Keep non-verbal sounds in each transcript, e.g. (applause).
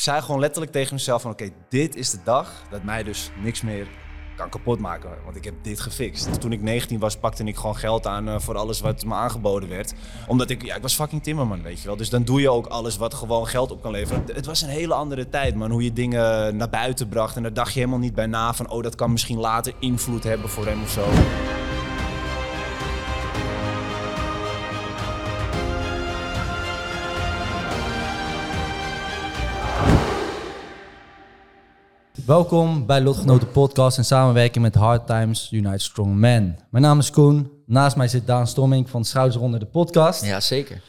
zei gewoon letterlijk tegen mezelf van... oké, dit is de dag dat mij dus niks meer kan kapot maken. Want ik heb dit gefixt. Toen ik 19 was, pakte ik gewoon geld aan eh, voor alles wat me aangeboden werd. Omdat ik, ja, ik was fucking timmerman, weet je wel. Dus dan doe je ook alles wat gewoon geld op kan leveren. Het was een hele andere tijd, man. Hoe je dingen naar buiten bracht. En daar dacht je helemaal niet bij na van... oh, dat kan misschien later invloed hebben voor hem of zo. Welkom bij Lotgenoten Podcast in samenwerking met Hard Times Unite Strong Men. Mijn naam is Koen. Naast mij zit Daan Stomming van Schouders onder de podcast. Ja, zeker.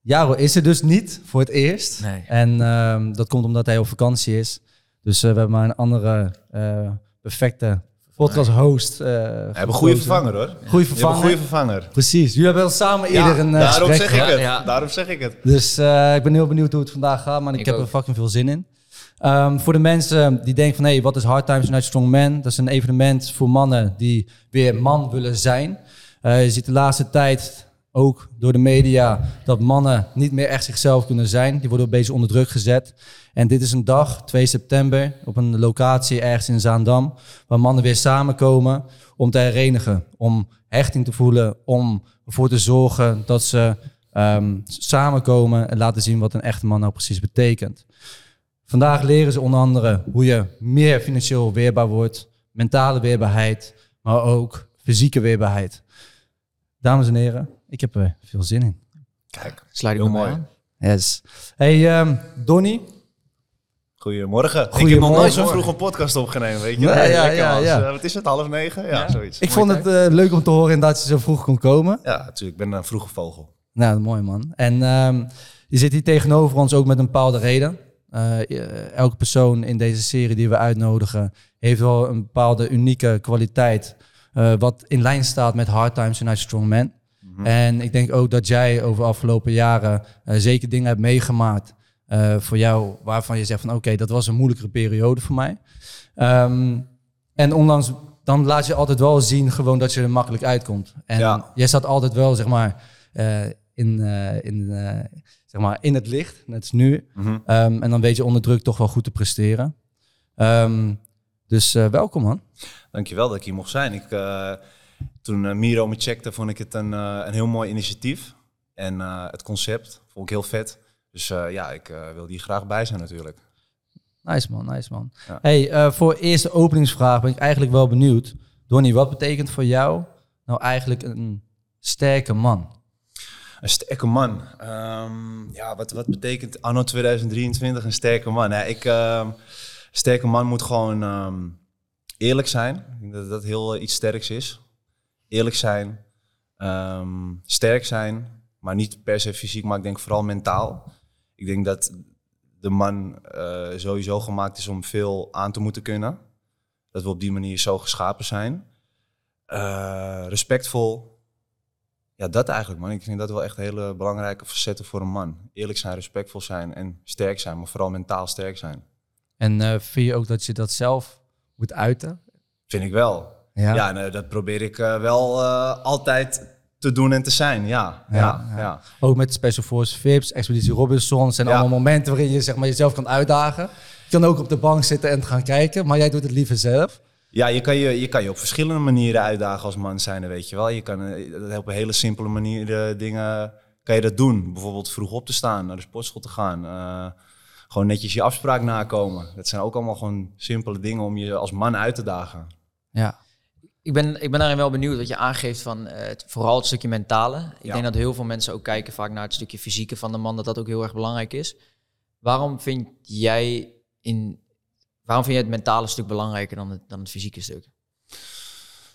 Jaro is er dus niet voor het eerst. Nee. En ehm, dat komt omdat hij op vakantie is. Dus eh, we hebben maar een andere eh, perfecte podcast host. eh We hebben een goede vervanger, hoor. Goede vervanger. goede vervanger. Precies. Jullie hebben wel samen eerder een eh, daarom gesprek zeg ik het. Ja. Daarom zeg ik het. Dus eh, ik ben heel benieuwd hoe het vandaag gaat, maar ik, Ik heb ook. er fucking veel zin in. Ehm, voor de mensen die denken van, hé, wat is Hard Times United Strong Men? Dat is een evenement voor mannen die weer man willen zijn. Eh, je ziet de laatste tijd ook door de media dat mannen niet meer echt zichzelf kunnen zijn. Die worden een beetje onder druk gezet. En dit is een dag, 2 september, op een locatie ergens in Zaandam, waar mannen weer samenkomen om te herenigen, om hechting te voelen, om ervoor te zorgen dat ze ehm, samenkomen en laten zien wat een echte man nou precies betekent. Vandaag leren ze onder andere hoe je meer financieel weerbaar wordt, mentale weerbaarheid, maar ook fysieke weerbaarheid. Dames en heren, ik heb er veel zin in. Kijk, Sluit Heel mooi. aan. Yes. Hey um, Donny, Goedemorgen. Ik heb nog Goedemorgen. nooit zo vroeg een podcast opgenomen, weet je? Nee, ja, ja, man. ja. Eh, Wat is het, half negen? Ja, zoiets. ik vond het eh, leuk om te horen dat je zo vroeg kon komen. Ja, natuurlijk. Ik ben een vroege vogel. Nou, mooi man. En ehm, je zit hier tegenover ons ook met een bepaalde reden. Je- elke persoon in deze serie die we uitnodigen heeft wel een bepaalde unieke kwaliteit. eh, wat in lijn staat met Hard Times United Strong Men. En ik denk ook dat jij over de afgelopen jaren eh, zeker dingen hebt meegemaakt voor jou waarvan je zegt van oké, dat was een moeilijkere periode voor mij. Ehm, en ondanks, dan laat je altijd wel zien gewoon dat je er makkelijk uitkomt. En Ja. jij staat altijd wel zeg maar in, in, zeg maar in het licht, net als nu. Mhm. Ehm, en dan weet je onder druk toch wel goed te presteren. Ehm, dus eh, welkom man. Dankjewel dat ik hier mocht zijn. Ik, eh, toen eh, Miro me checkte, vond ik het een, een heel mooi initiatief. En het concept vond ik heel vet. Dus ja, ik wil hier graag bij zijn natuurlijk. Nice man, nice man. Ja. Hey, voor eerste openingsvraag ben ik eigenlijk wel benieuwd. Donnie, wat betekent voor jou nou eigenlijk een sterke man? Een sterke man. Ehm, ja, wat, wat betekent anno 2023 een sterke man? Ja, ik, ehm, sterke man moet gewoon ehm, eerlijk zijn. Ik denk dat dat heel eh, iets sterks is. Eerlijk zijn, sterk zijn, maar niet per se fysiek, maar ik denk vooral mentaal. Ik denk dat de man eh, sowieso gemaakt is om veel aan te moeten kunnen. Dat we op die manier zo geschapen zijn. Eh, respectvol, ja, dat eigenlijk, man. Ik vind dat wel echt hele belangrijke facetten voor een man. Eerlijk zijn, respectvol zijn en sterk zijn, maar vooral mentaal sterk zijn. En eh, vind je ook dat je dat zelf moet uiten? Vind ik wel. Ja, nee, dat probeer ik eh, wel eh, altijd te doen en te zijn. Ja, ja, Ja, ja. ja. Ook met Special Force Vips, Expeditie Robinson. Zijn Ja. allemaal momenten waarin je zeg maar, jezelf kan uitdagen. Je kan ook op de bank zitten en gaan kijken, maar jij doet het liever zelf. Ja, je kan je, je kan je op verschillende manieren uitdagen als man zijn, weet je wel. Je kan eh, dat op een hele simpele manier eh, dingen kan je dat doen. Bijvoorbeeld vroeg op te staan, naar de sportschool te gaan. eh, gewoon netjes je afspraak nakomen. Dat zijn ook allemaal gewoon simpele dingen om je als man uit te dagen. Ja. Ik ben, ik ben daarin wel benieuwd wat je aangeeft van eh, het, vooral het stukje mentale. Ik Ja. denk dat heel veel mensen ook kijken vaak naar het stukje fysieke van de man, dat dat ook heel erg belangrijk is. Waarom vind jij, in, waarom vind jij het mentale stuk belangrijker dan het, dan het fysieke stuk?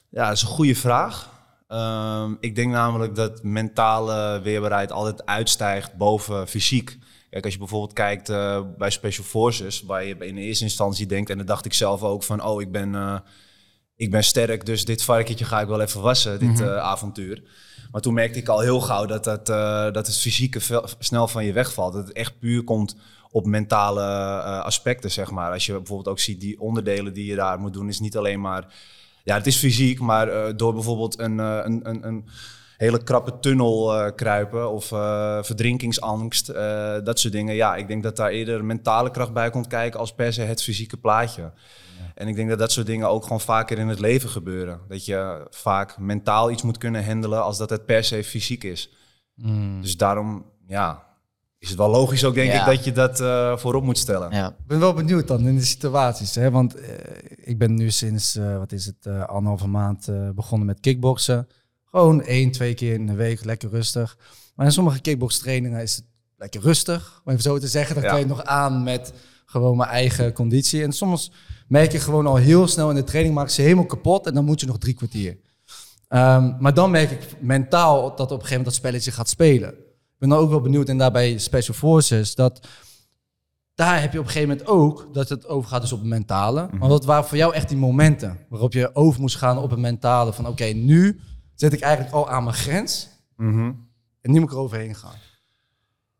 Ja, dat is een goede vraag. Ehm, ik denk namelijk dat mentale weerbaarheid altijd uitstijgt boven fysiek. Kijk, als je bijvoorbeeld kijkt eh, bij Special Forces, waar je in eerste instantie denkt, en dat dacht ik zelf ook van, oh, ik ben, eh, ik ben sterk, dus dit varkentje ga ik wel even wassen, dit eh, avontuur. Maar toen merkte ik al heel gauw dat, dat, eh, dat het fysieke snel van je wegvalt. Dat het echt puur komt op mentale eh, aspecten, zeg maar. Als je bijvoorbeeld ook ziet, die onderdelen die je daar moet doen, is niet alleen maar... Ja, het is fysiek, maar eh, door bijvoorbeeld een, eh, een, een, een, hele krappe tunnel kruipen of verdrinkingsangst, dat soort dingen. Ja, ik denk dat daar eerder mentale kracht bij komt kijken als per se het fysieke plaatje. En ik denk dat dat soort dingen ook gewoon vaker in het leven gebeuren. Dat je vaak mentaal iets moet kunnen handelen als dat het per se fysiek is. Mm. Dus daarom, ja, is het wel logisch ook denk Ja. ik dat je dat eh, voorop moet stellen. Ja. Ik ben wel benieuwd dan in de situaties. Hè? Want eh, ik ben nu sinds, eh, wat is het, eh, anderhalve maand eh, begonnen met kickboksen. Gewoon één, twee keer in de week, lekker rustig. Maar in sommige kickbokstrainingen is het lekker rustig. Om even zo te zeggen, dan Ja. kan je het nog aan met gewoon mijn eigen conditie. En soms merk je gewoon al heel snel in de training, maak ze helemaal kapot. En dan moet je nog drie kwartier. Ehm, maar dan merk ik mentaal dat op een gegeven moment dat spelletje gaat spelen. Ik ben dan ook wel benieuwd en daarbij Special Forces, dat daar heb je op een gegeven moment ook dat het overgaat dus op het mentale. Maar wat waren voor jou echt die momenten waarop je over moest gaan op het mentale van oké, nu zit ik eigenlijk al aan mijn grens Mhm. en nu moet ik er overheen gaan.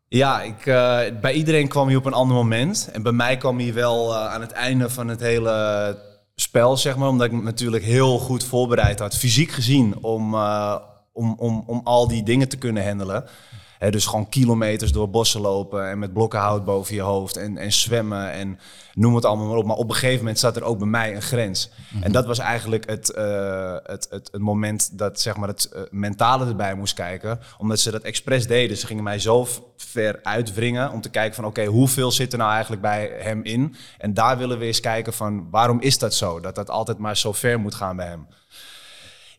Ja, ik, eh, bij iedereen kwam hij op een ander moment. En bij mij kwam hij wel eh, aan het einde van het hele spel, zeg maar. Omdat ik me natuurlijk heel goed voorbereid had, fysiek gezien, om, eh, om, om, om al die dingen te kunnen handelen. Dus gewoon kilometers door bossen lopen en met blokken hout boven je hoofd en, en zwemmen en noem het allemaal maar op. Maar op een gegeven moment zat er ook bij mij een grens. En dat was eigenlijk het, eh, het, het, het moment dat zeg maar, het eh, mentale erbij moest kijken. Omdat ze dat expres deden. Ze gingen mij zo ver uitwringen om te kijken van oké, hoeveel zit er nou eigenlijk bij hem in? En daar willen we eens kijken van waarom is dat zo? Dat dat altijd maar zo ver moet gaan bij hem.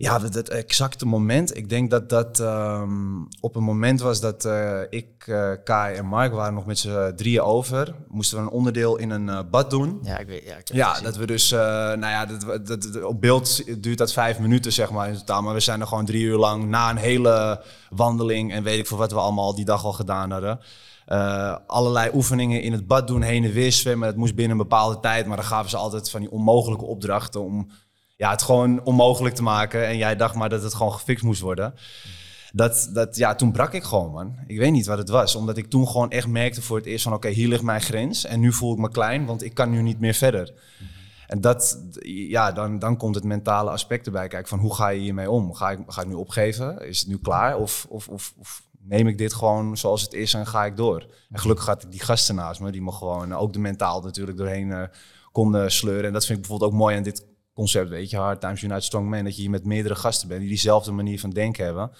Ja, dat, dat exacte moment. Ik denk dat dat ehm, op een moment was dat eh, ik, eh, Kai en Mark waren nog met z'n drieën over. Moesten we een onderdeel in een eh, bad doen. Ja, ik weet. Ja, ik heb het Ja, dat we dus, nou ja, dat, dat, dat- op beeld duurt dat vijf minuten, zeg maar, in totaal. Maar we zijn er gewoon drie uur lang na een hele wandeling en weet ik veel wat we allemaal die dag al gedaan hadden. Allerlei oefeningen in het bad doen, heen en weer zwemmen. Het moest binnen een bepaalde tijd, maar dan gaven ze altijd van die onmogelijke opdrachten om ja, het gewoon onmogelijk te maken. En jij dacht maar dat het gewoon gefixt moest worden. Dat, dat, ja, toen brak ik gewoon, man. Ik weet niet wat het was. Omdat ik toen gewoon echt merkte voor het eerst van... oké, hier ligt mijn grens. En nu voel ik me klein, want ik kan nu niet meer verder. En dat, ja, dan, dan komt het mentale aspect erbij. Kijk, van hoe ga je hiermee om? Ga ik, ga ik nu opgeven? Is het nu klaar? Of, of, of, neem ik dit gewoon zoals het is en ga ik door? En gelukkig had ik die gasten naast me... die me gewoon ook de mentaal natuurlijk doorheen eh, konden sleuren. En dat vind ik bijvoorbeeld ook mooi aan dit concept, weet je. Hard Times United Strong Man. Dat je hier met meerdere gasten bent die diezelfde manier van denken hebben.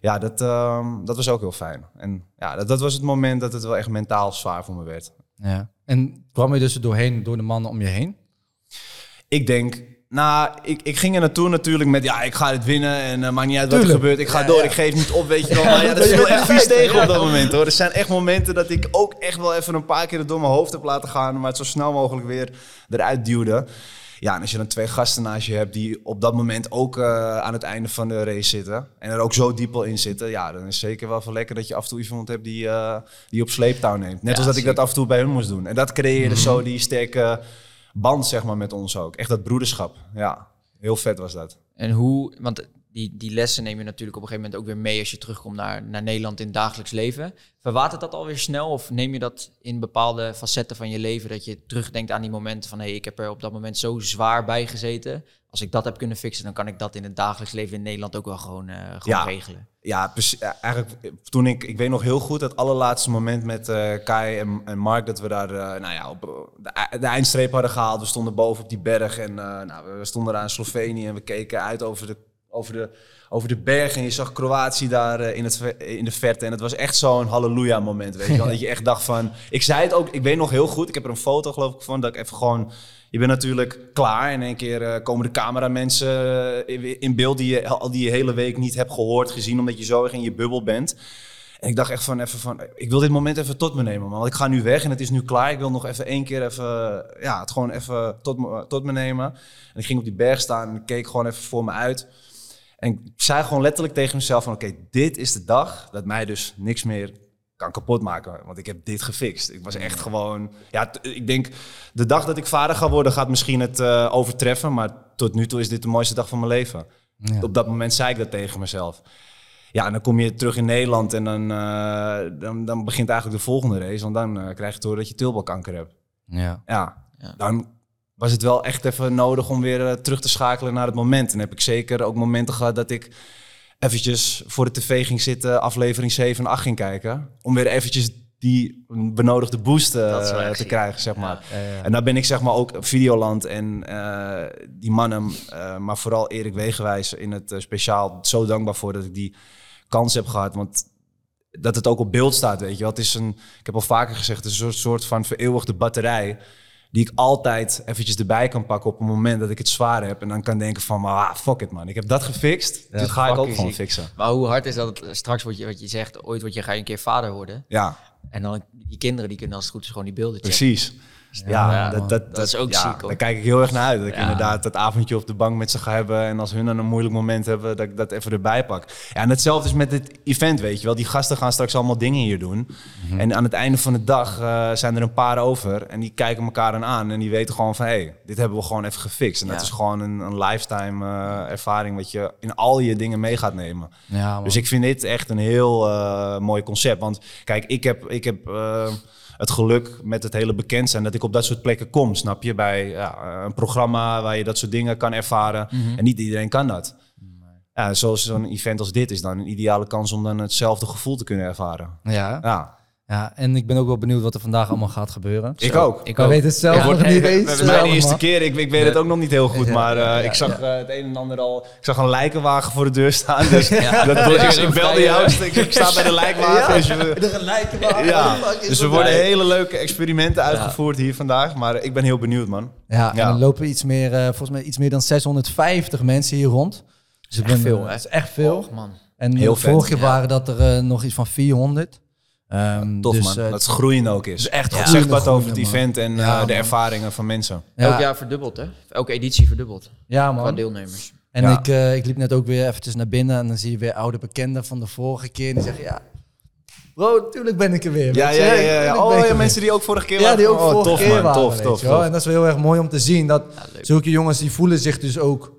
Ja, dat, ehm, dat was ook heel fijn. En ja, dat, dat was het moment dat het wel echt mentaal zwaar voor me werd. Ja. En kwam je dus er doorheen door de mannen om je heen? Ik denk, nou, ik, ik ging er naartoe natuurlijk met, ja, ik ga dit winnen en uh, maakt niet uit wat er gebeurt. Ik ga Ja, door, ja. ik geef niet op, weet je wel. Maar ja, dat (laughs) viel echt vies tegen op dat moment, hoor. Er zijn echt momenten dat ik ook echt wel even een paar keer het door mijn hoofd heb laten gaan, maar het zo snel mogelijk weer eruit duwde. Ja, en als je dan twee gasten naast je hebt die op dat moment ook eh, aan het einde van de race zitten en er ook zo diep al in zitten, ja, dan is het zeker wel veel lekker dat je af en toe iemand hebt die, eh, die op sleeptouw neemt. Net Ja, als dat ik dat af en toe bij hun moest doen. En dat creëerde zo die sterke band, zeg maar, met ons ook. Echt dat broederschap. Ja, heel vet was dat. En hoe, want die, die lessen neem je natuurlijk op een gegeven moment ook weer mee als je terugkomt naar, naar Nederland in het dagelijks leven. Verwatert dat alweer snel of neem je dat in bepaalde facetten van je leven dat je terugdenkt aan die momenten van hé, hey, ik heb er op dat moment zo zwaar bij gezeten. Als ik dat heb kunnen fixen, dan kan ik dat in het dagelijks leven in Nederland ook wel gewoon, eh, gewoon Ja. regelen. Ja, precies. Ja, eigenlijk eh, toen ik, ik weet nog heel goed het allerlaatste moment met eh, Kai en, en Mark dat we daar, eh, nou ja, op eh, de, ei- de eindstreep hadden gehaald. We stonden boven op die berg en eh, nou, we stonden daar in Slovenië en we keken uit over de, over de, over de berg en je zag Kroatië daar eh, in, het, ver- in de verte. En het was echt zo'n halleluja moment, weet je wel. (laughs) dat je echt dacht van, ik zei het ook, ik weet nog heel goed, ik heb er een foto geloof ik van, dat ik even gewoon je bent natuurlijk klaar. In één keer eh, komen de cameramensen eh, in, in beeld die je al die hele week niet hebt gehoord, gezien, omdat je zo erg in je bubbel bent. En ik dacht echt van even van, ik wil dit moment even tot me nemen, man. Want ik ga nu weg en het is nu klaar. Ik wil nog even één keer even, ja, het gewoon even tot me, tot me nemen. En ik ging op die berg staan en ik keek gewoon even voor me uit. En ik zei gewoon letterlijk tegen mezelf van, oké, dit is de dag dat mij dus niks meer kan kapot maken. Want ik heb dit gefixt. Ik was echt gewoon... Ja, ik denk, de dag dat ik vader ga worden gaat misschien het eh, overtreffen. Maar tot nu toe is dit de mooiste dag van mijn leven. Ja. Op dat moment zei ik dat tegen mezelf. Ja, en dan kom je terug in Nederland en dan, eh, dan, dan begint eigenlijk de volgende race. Want dan eh, krijg je te horen dat je tulbalkanker hebt. Ja. Ja, Ja. dan was het wel echt even nodig om weer eh, terug te schakelen naar het moment. En heb ik zeker ook momenten gehad dat ik eventjes voor de tv ging zitten, aflevering 7 en 8 ging kijken. Om weer eventjes die benodigde boost eh, te krijgen, zeg maar. Ja, ja. En daar ben ik zeg maar ook op Videoland en eh, die mannen, maar vooral Erik Wegenwijs in het speciaal zo dankbaar voor dat ik die kans heb gehad. Want dat het ook op beeld staat, weet je wel. Het is een, ik heb al vaker gezegd, het is een soort, soort van vereeuwigde batterij die ik altijd eventjes erbij kan pakken op het moment dat ik het zwaar heb. En dan kan denken van, ah, fuck it man, ik heb dat gefixt. Ja, dit ga ik ook gewoon fixen. Maar hoe hard is dat het, straks wat je, wat je zegt, ooit word je, ga je een keer vader worden. Ja, En dan die kinderen die kunnen als het goed is gewoon die beelden checken. precies. Ja, Ja, dat, dat, Dat is ook ja, ziek, hoor. Daar kijk ik heel erg naar uit. Dat ik Ja. inderdaad dat avondje op de bank met ze ga hebben. En als hun dan een moeilijk moment hebben, dat ik dat even erbij pak. Ja, en hetzelfde is met dit event, weet je wel. Die gasten gaan straks allemaal dingen hier doen. Mhm. En aan het einde van de dag eh, zijn er een paar over. En die kijken elkaar dan aan. En die weten gewoon van, hé, hey, dit hebben we gewoon even gefixt. En dat is gewoon een, een lifetime eh, ervaring wat je in al je dingen mee gaat nemen. Dus ik vind dit echt een heel eh, mooi concept. Want kijk, ik heb, ik heb eh, het geluk met het hele bekend zijn dat ik op dat soort plekken kom, snap je? Bij ja, een programma waar je dat soort dingen kan ervaren. En niet iedereen kan dat. Ja, zoals zo'n event als dit is dan een ideale kans om dan hetzelfde gevoel te kunnen ervaren. ja. Ja, ja, en ik ben ook wel benieuwd wat er vandaag allemaal gaat gebeuren. ik ook. Ik We ook. weten het zelf Ja, nog wordt- niet eens. Het is mijn eerste keer. Ik, ik weet het ook nog niet heel goed. Ja, maar eh, ja, ik zag ja. eh, het een en ander al. Ik zag een lijkenwagen voor de deur staan. Dus Ja. dat, Ja, ik, belde jou. eh, Ik, ik sta bij de lijkwagen. dus we- een lijkenwagen. Is dus er worden hele leuke experimenten uitgevoerd hier vandaag. Maar ik ben heel benieuwd, man. Ja, en er lopen iets meer, eh, volgens mij iets meer dan 650 mensen hier rond. Dus ik ben, veel, hè? Dat is echt veel. Man. En Heel vorig jaar Ja. waren dat er nog iets van 400. Ehm, Tof, dus, man. eh, dat het groeiend ook is. is echt groeiende, zegt wat over het event en Ja, eh, de ervaringen van mensen. ja, Elk jaar verdubbeld, hè? Elke editie verdubbeld. ja, Qua man. deelnemers. En Ja. ik, eh, ik liep net ook weer eventjes naar binnen en dan zie je weer oude bekenden van de vorige keer. En die zeggen, ja, bro, tuurlijk ben ik er weer. Ja, ja, ja. ja, ja. Oh ja, mensen die ook vorige keer Ja, waren. die ook oh, vorige tof, keer man. waren, Tof. En dat is wel heel erg mooi om te zien dat Ja, zulke jongens die voelen zich dus ook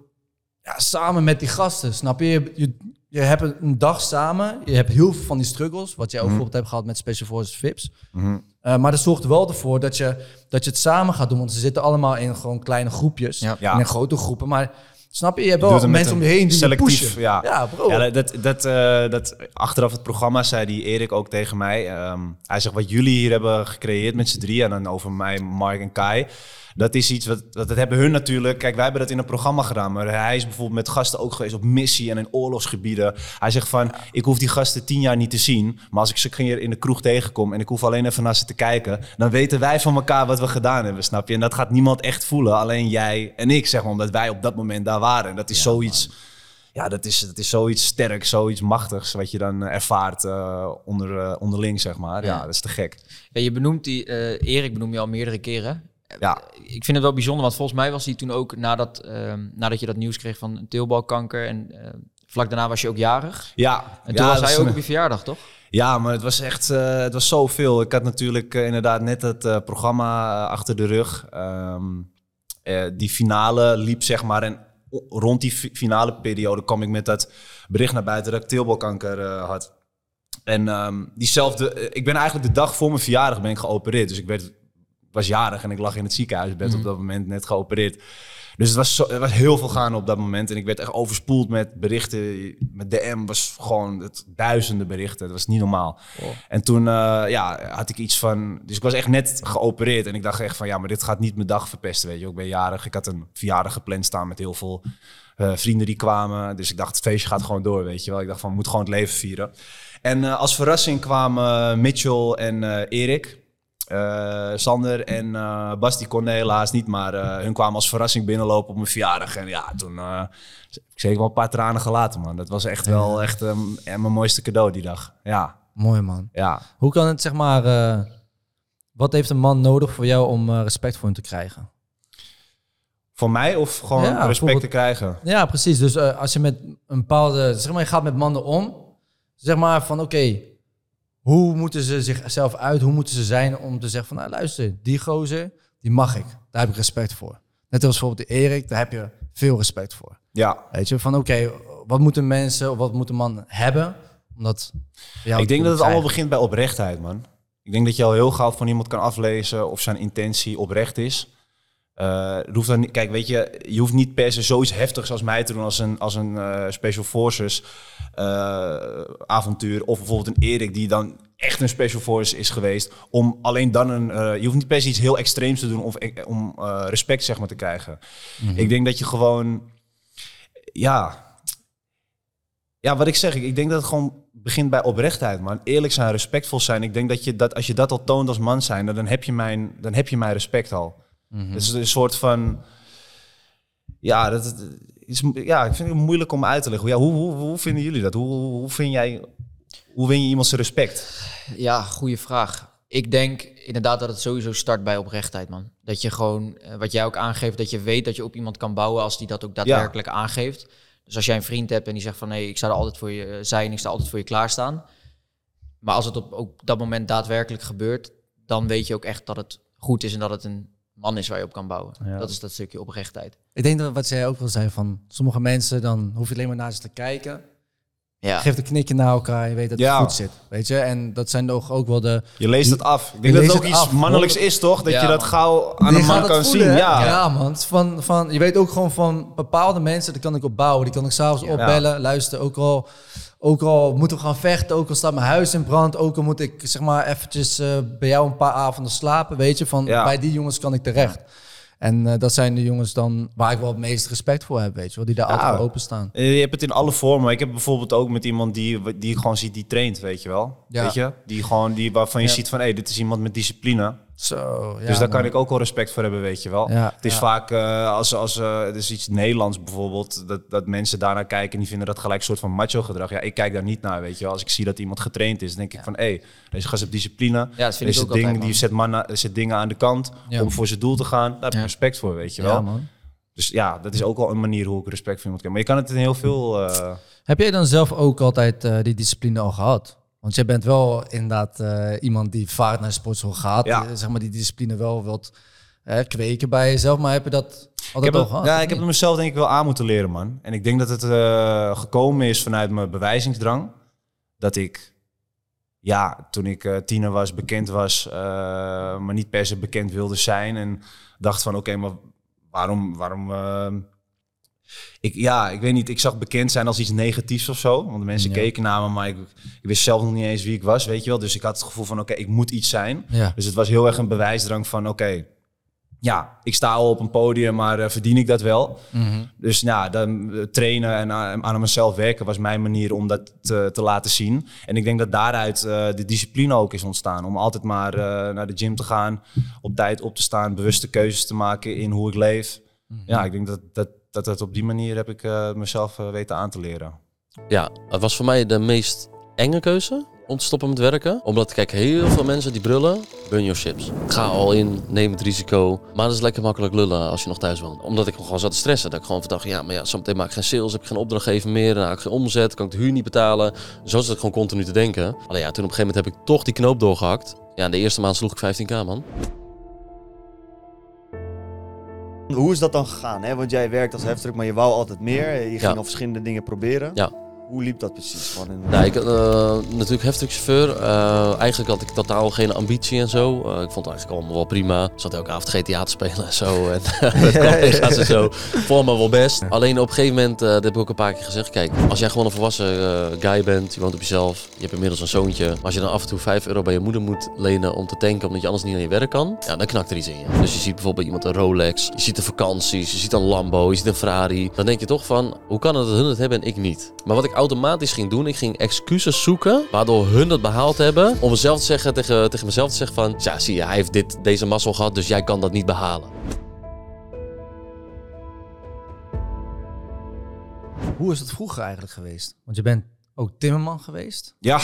ja, samen met die gasten, snap je? Je, je, je hebt een- dag samen, je hebt heel veel van die struggles, wat jij ook bijvoorbeeld hebt gehad met Special Forces VIPs. Mhm. Eh, maar dat zorgt er wel ervoor dat je, dat je het samen gaat doen, want ze zitten allemaal in gewoon kleine groepjes, Ja. En in grote groepen. Maar snap je, je hebt Je wel mensen om je heen die je selectief, pushen. ja. ja bro. Ja, dat, dat, eh, dat, achteraf het programma zei die Erik ook tegen mij. ehm, hij zegt, wat jullie hier hebben gecreëerd met z'n drieën... en dan over mij, Mark en Kai... dat is iets, wat, dat hebben hun natuurlijk... Kijk, wij hebben dat in een programma gedaan... maar hij is bijvoorbeeld met gasten ook geweest op missie... en in oorlogsgebieden. Hij zegt van, ik hoef die gasten tien jaar niet te zien... maar als ik ze hier in de kroeg tegenkom... en ik hoef alleen even naar ze te kijken... dan weten wij van elkaar wat we gedaan hebben, snap je? En dat gaat niemand echt voelen, alleen jij en ik, zeg maar... omdat wij op dat moment daar waren. En dat is zoiets... Ja, dat is, dat is zoiets sterks, zoiets machtigs wat je dan eh, ervaart eh, onder, eh, onderling, zeg maar. Ja, Ja. dat is te gek. Ja, je benoemt die, eh, Erik benoem je al meerdere keren. Ja, Ik vind het wel bijzonder, want volgens mij was hij toen ook nadat, ehm, nadat je dat nieuws kreeg van teelbalkanker en eh, vlak daarna was je ook jarig. ja. En toen ja, was hij ook een- op je verjaardag, toch? Ja, maar het was echt eh, het was zoveel. Ik had natuurlijk eh, inderdaad net het eh, programma eh, achter de rug. Ehm, eh, die finale liep, zeg maar. En rond die fi- finale periode kwam ik met dat bericht naar buiten dat ik teelbalkanker eh, had. En ehm, diezelfde, eh, ik ben eigenlijk de dag voor mijn verjaardag ben ik geopereerd. Dus ik werd, was jarig en ik lag in het ziekenhuisbed Mhm. op dat moment net geopereerd. Dus het was, zo, er was heel veel gaande op dat moment. En ik werd echt overspoeld met berichten. Met DM was gewoon het, duizenden berichten. Dat was niet normaal. En toen eh, ja, had ik iets van... Dus ik was echt net geopereerd. En ik dacht echt van... Ja, maar dit gaat niet mijn dag verpesten, weet je. Ik ben jarig. Ik had een verjaardag gepland staan met heel veel eh, vrienden die kwamen. Dus ik dacht, het feestje gaat gewoon door, weet je wel. Ik dacht van, we moeten gewoon het leven vieren. En eh, als verrassing kwamen Mitchell en Erik... Eh, Sander en eh Bas, die konden helaas niet, maar eh, hun kwamen als verrassing binnenlopen op mijn verjaardag. En ja, toen uh, ik zeker wel een paar tranen gelaten, man. Dat was echt wel echt mijn mooiste cadeau die dag. Ja, Mooi man. ja. Hoe kan het, zeg maar, wat heeft een man nodig voor jou om respect voor hem te krijgen? Voor mij of gewoon Ja, respect te krijgen? Ja, precies. Dus als je met een bepaalde, zeg maar, je gaat met mannen om, zeg maar van oké, hoe moeten ze zichzelf uit, hoe moeten ze zijn om te zeggen van, nou luister, die gozer, die mag ik, daar heb ik respect voor. Net als bijvoorbeeld de Erik, daar heb je veel respect voor. Ja, Weet je, van oké, wat moeten mensen of wat moet een man hebben? Omdat ik denk dat het allemaal begint bij oprechtheid, man. Ik denk dat je al heel gauw van iemand kan aflezen of zijn intentie oprecht is. Er hoeft dan, niet- kijk, weet je, je hoeft niet per se zoiets heftigs als mij te doen als een, als een eh, Special Forces eh, avontuur. Of bijvoorbeeld een Erik die dan echt een Special Force is geweest. Om alleen dan een... je hoeft niet per se iets heel extreems te doen of, om respect zeg maar te krijgen. Ik denk dat je gewoon... Ja... Ja, wat ik zeg, ik, ik denk dat het gewoon begint bij oprechtheid, man. Eerlijk zijn, respectvol zijn. Ik denk dat, je dat als je dat al toont als man zijn, dan heb je mijn, dan heb je mijn respect al. Mhm. Het is een soort van... Ja, dat, is, ja, ik vind het moeilijk om uit te leggen. Ja, hoe, hoe, hoe vinden jullie dat? Hoe, hoe, vind jij... Hoe win je iemand zijn respect? Ja, goede vraag. Ik denk inderdaad dat het sowieso start bij oprechtheid, man. Dat je gewoon, eh, wat jij ook aangeeft, dat je weet dat je op iemand kan bouwen als die dat ook daadwerkelijk aangeeft. Dus als jij een vriend hebt en die zegt van nee, ik sta er altijd voor je eh, zijn, ik sta altijd voor je klaarstaan. Maar als het op ook dat moment daadwerkelijk gebeurt, dan weet je ook echt dat het goed is en dat het een man is waar je op kan bouwen. Ja. Dat is dat stukje oprechtheid. Ik denk dat wat zij ook wel zei van sommige mensen, dan hoef je alleen maar naar ze te kijken. Ja, Geef een knikje naar elkaar, je weet dat het Ja. goed zit. Weet je, en dat zijn toch ook wel de... Je leest het af. Ik Je denk dat het ook het iets af. mannelijks is, toch? Dat Ja, je dat man. gauw aan een man kan voelen, zien. Ja. ja man. Van, van, je weet ook gewoon van bepaalde mensen, daar kan ik op bouwen. Die kan ik s'avonds Ja. opbellen. Luister, ook al, ook al moeten we gaan vechten, ook al staat mijn huis in brand, ook al moet ik zeg maar eventjes eh, bij jou een paar avonden slapen, weet je. Van Ja. bij die jongens kan ik terecht. En eh, dat zijn de jongens dan waar ik wel het meest respect voor heb, weet je wel. Die daar Ja. altijd voor openstaan. Eh, Je hebt het in alle vormen. Ik heb bijvoorbeeld ook met iemand die, die ik gewoon ziet die traint, weet je wel. Ja. Weet je? Die gewoon, die, waarvan je ziet van, hé, dit is iemand met discipline. Zo, ja, dus daar kan man. ik ook wel respect voor hebben, weet je wel. Ja, het is ja. vaak, eh, als, als eh, het is iets Nederlands bijvoorbeeld, dat, dat mensen daarnaar kijken en die vinden dat gelijk een soort van macho gedrag. Ja, ik kijk daar niet naar, weet je wel. Als ik zie dat iemand getraind is, denk ik van, hé, deze gast heeft discipline. Ja, deze ook ding, altijd, die man. zet, mannen, zet dingen aan de kant om voor zijn doel te gaan. Daar heb ik respect voor, weet je wel. Ja, man. Dus ja, dat is ook wel een manier hoe ik respect voor iemand kan. Maar je kan het in heel veel... eh, Heb jij dan zelf ook altijd die discipline al gehad? Want jij bent wel inderdaad eh, iemand die vaak naar de sportschool gaat. Ja. eh, zeg maar die discipline wel wilt eh, kweken bij jezelf. Maar heb je dat Ik altijd heb, al gehad? ja, ik heb het mezelf denk ik wel aan moeten leren, man. En ik denk dat het gekomen is vanuit mijn bewijzingsdrang. Dat ik, ja, toen ik tiener was, bekend was, maar niet per se bekend wilde zijn. En dacht van, oké, maar waarom, waarom... eh, ik, ja, ik weet niet, ik zag bekend zijn als iets negatiefs of zo. Want de mensen Ja. keken naar me, maar ik, ik wist zelf nog niet eens wie ik was, weet je wel. Dus ik had het gevoel van, oké, ik moet iets zijn. Ja. Dus het was heel erg een bewijsdrang van, oké, ja, ik sta al op een podium, maar eh, verdien ik dat wel? Mhm. Dus ja, dan eh, trainen en aan, aan mezelf werken was mijn manier om dat te, te laten zien. En ik denk dat daaruit eh, de discipline ook is ontstaan. Om altijd maar eh, naar de gym te gaan, op tijd op te staan, bewuste keuzes te maken in hoe ik leef. Ja, ik denk dat dat, dat, dat op die manier heb ik eh, mezelf eh, weten aan te leren. Ja, het was voor mij de meest enge keuze om te stoppen met werken. Omdat, kijk, heel veel mensen die brullen, burn your ships. Ga al in, neem het risico. Maar dat is lekker makkelijk lullen als je nog thuis woont. Omdat ik gewoon zat te stressen. Dat ik gewoon dacht, ja, maar ja, zometeen maak ik geen sales, heb ik geen opdrachtgever meer. Dan heb ik geen omzet, kan ik de huur niet betalen. Zo zat ik gewoon continu te denken. Alleen ja, toen op een gegeven moment heb ik toch die knoop doorgehakt. Ja, in de eerste maand sloeg ik 15k, man. Hoe is dat dan gegaan? Hè? Want jij werkt als heftruck, maar je wou altijd meer. Je ging Ja. al verschillende dingen proberen. Ja. Hoe liep dat precies? Nou, ik eh, natuurlijk heftruckchauffeur. Eh eigenlijk had ik totaal geen ambitie en zo. Eh, ik vond het eigenlijk allemaal wel prima. Ik zat elke avond GTA te spelen en zo. En met collega's en zo. Vond me wel best. Alleen op een gegeven moment, dat heb ik ook een paar keer gezegd. Kijk, als jij gewoon een volwassen guy bent, je woont op jezelf. Je hebt inmiddels een zoontje. Als je dan af en toe 5 euro bij je moeder moet lenen om te tanken, omdat je anders niet naar je werk kan. Ja, dan knakt er iets in je. Dus je ziet bijvoorbeeld iemand een Rolex. Je ziet de vakanties. Je ziet een Lambo. Je ziet een Ferrari. Dan denk je toch van, hoe kan het dat hun het hebben en ik niet? Maar wat ik automatisch ging doen, ik ging excuses zoeken waardoor hun het behaald hebben. Om mezelf te zeggen, tegen, tegen mezelf te zeggen van, ja zie je, hij heeft dit, deze mazzel gehad, dus jij kan dat niet behalen. Hoe is het vroeger eigenlijk geweest? Want je bent ook timmerman geweest. Ja,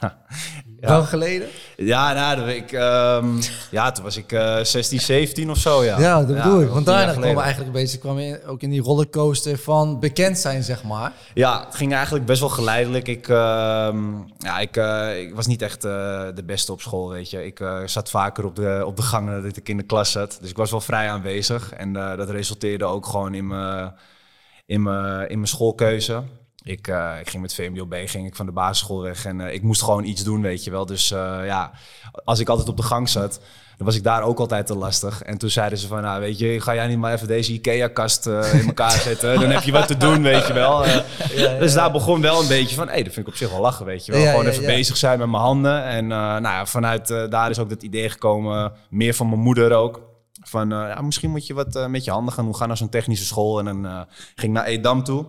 (laughs) Lang geleden? ja, nou, ik, ehm, ja toen was ik eh 16, 17 of zo. Ja, Ja, dat bedoel ik. Want daarna kwam eigenlijk een beetje kwam je ook in die rollercoaster van bekend zijn, zeg maar. Ja, het ging eigenlijk best wel geleidelijk. Ik, ehm, ja, ik, eh, ik was niet echt eh, de beste op school, weet je. Ik eh, zat vaker op de, op de gangen dat ik in de klas zat. Dus ik was wel vrij aanwezig. En dat resulteerde ook gewoon in mijn, in mijn, in mijn schoolkeuze. Ik, eh, ik ging met VMBOB, ging ik van de basisschool weg en eh, ik moest gewoon iets doen, weet je wel. Dus eh, ja, als ik altijd op de gang zat, dan was ik daar ook altijd te lastig. En toen zeiden ze van, nou weet je, ga jij niet maar even deze Ikea-kast in elkaar (laughs) zetten? Dan heb je wat te doen, weet je wel. Eh, Dus daar begon wel een beetje van, hé, dat vind ik op zich wel lachen, weet je wel. Ja, Gewoon ja, even ja. bezig zijn met mijn handen. En nou ja, vanuit daar is ook dat idee gekomen, meer van mijn moeder ook. Van, ja, misschien moet je wat met je handen gaan doen. Ga naar zo'n technische school. En dan ging ik naar Edam toe,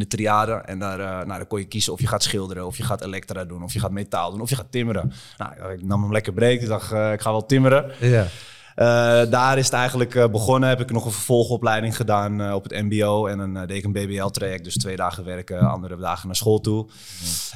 de triade. En daar, eh, nou, dan kon je kiezen of je gaat schilderen, of je gaat elektra doen, of je gaat metaal doen, of je gaat timmeren. Nou, ik nam hem lekker breed. Ik dacht, eh, ik ga wel timmeren. Ja. Eh, daar is het eigenlijk eh, begonnen. Heb ik nog een vervolgopleiding gedaan eh, op het MBO. En dan deed ik een BBL-traject. Dus twee dagen werken, andere dagen naar school toe.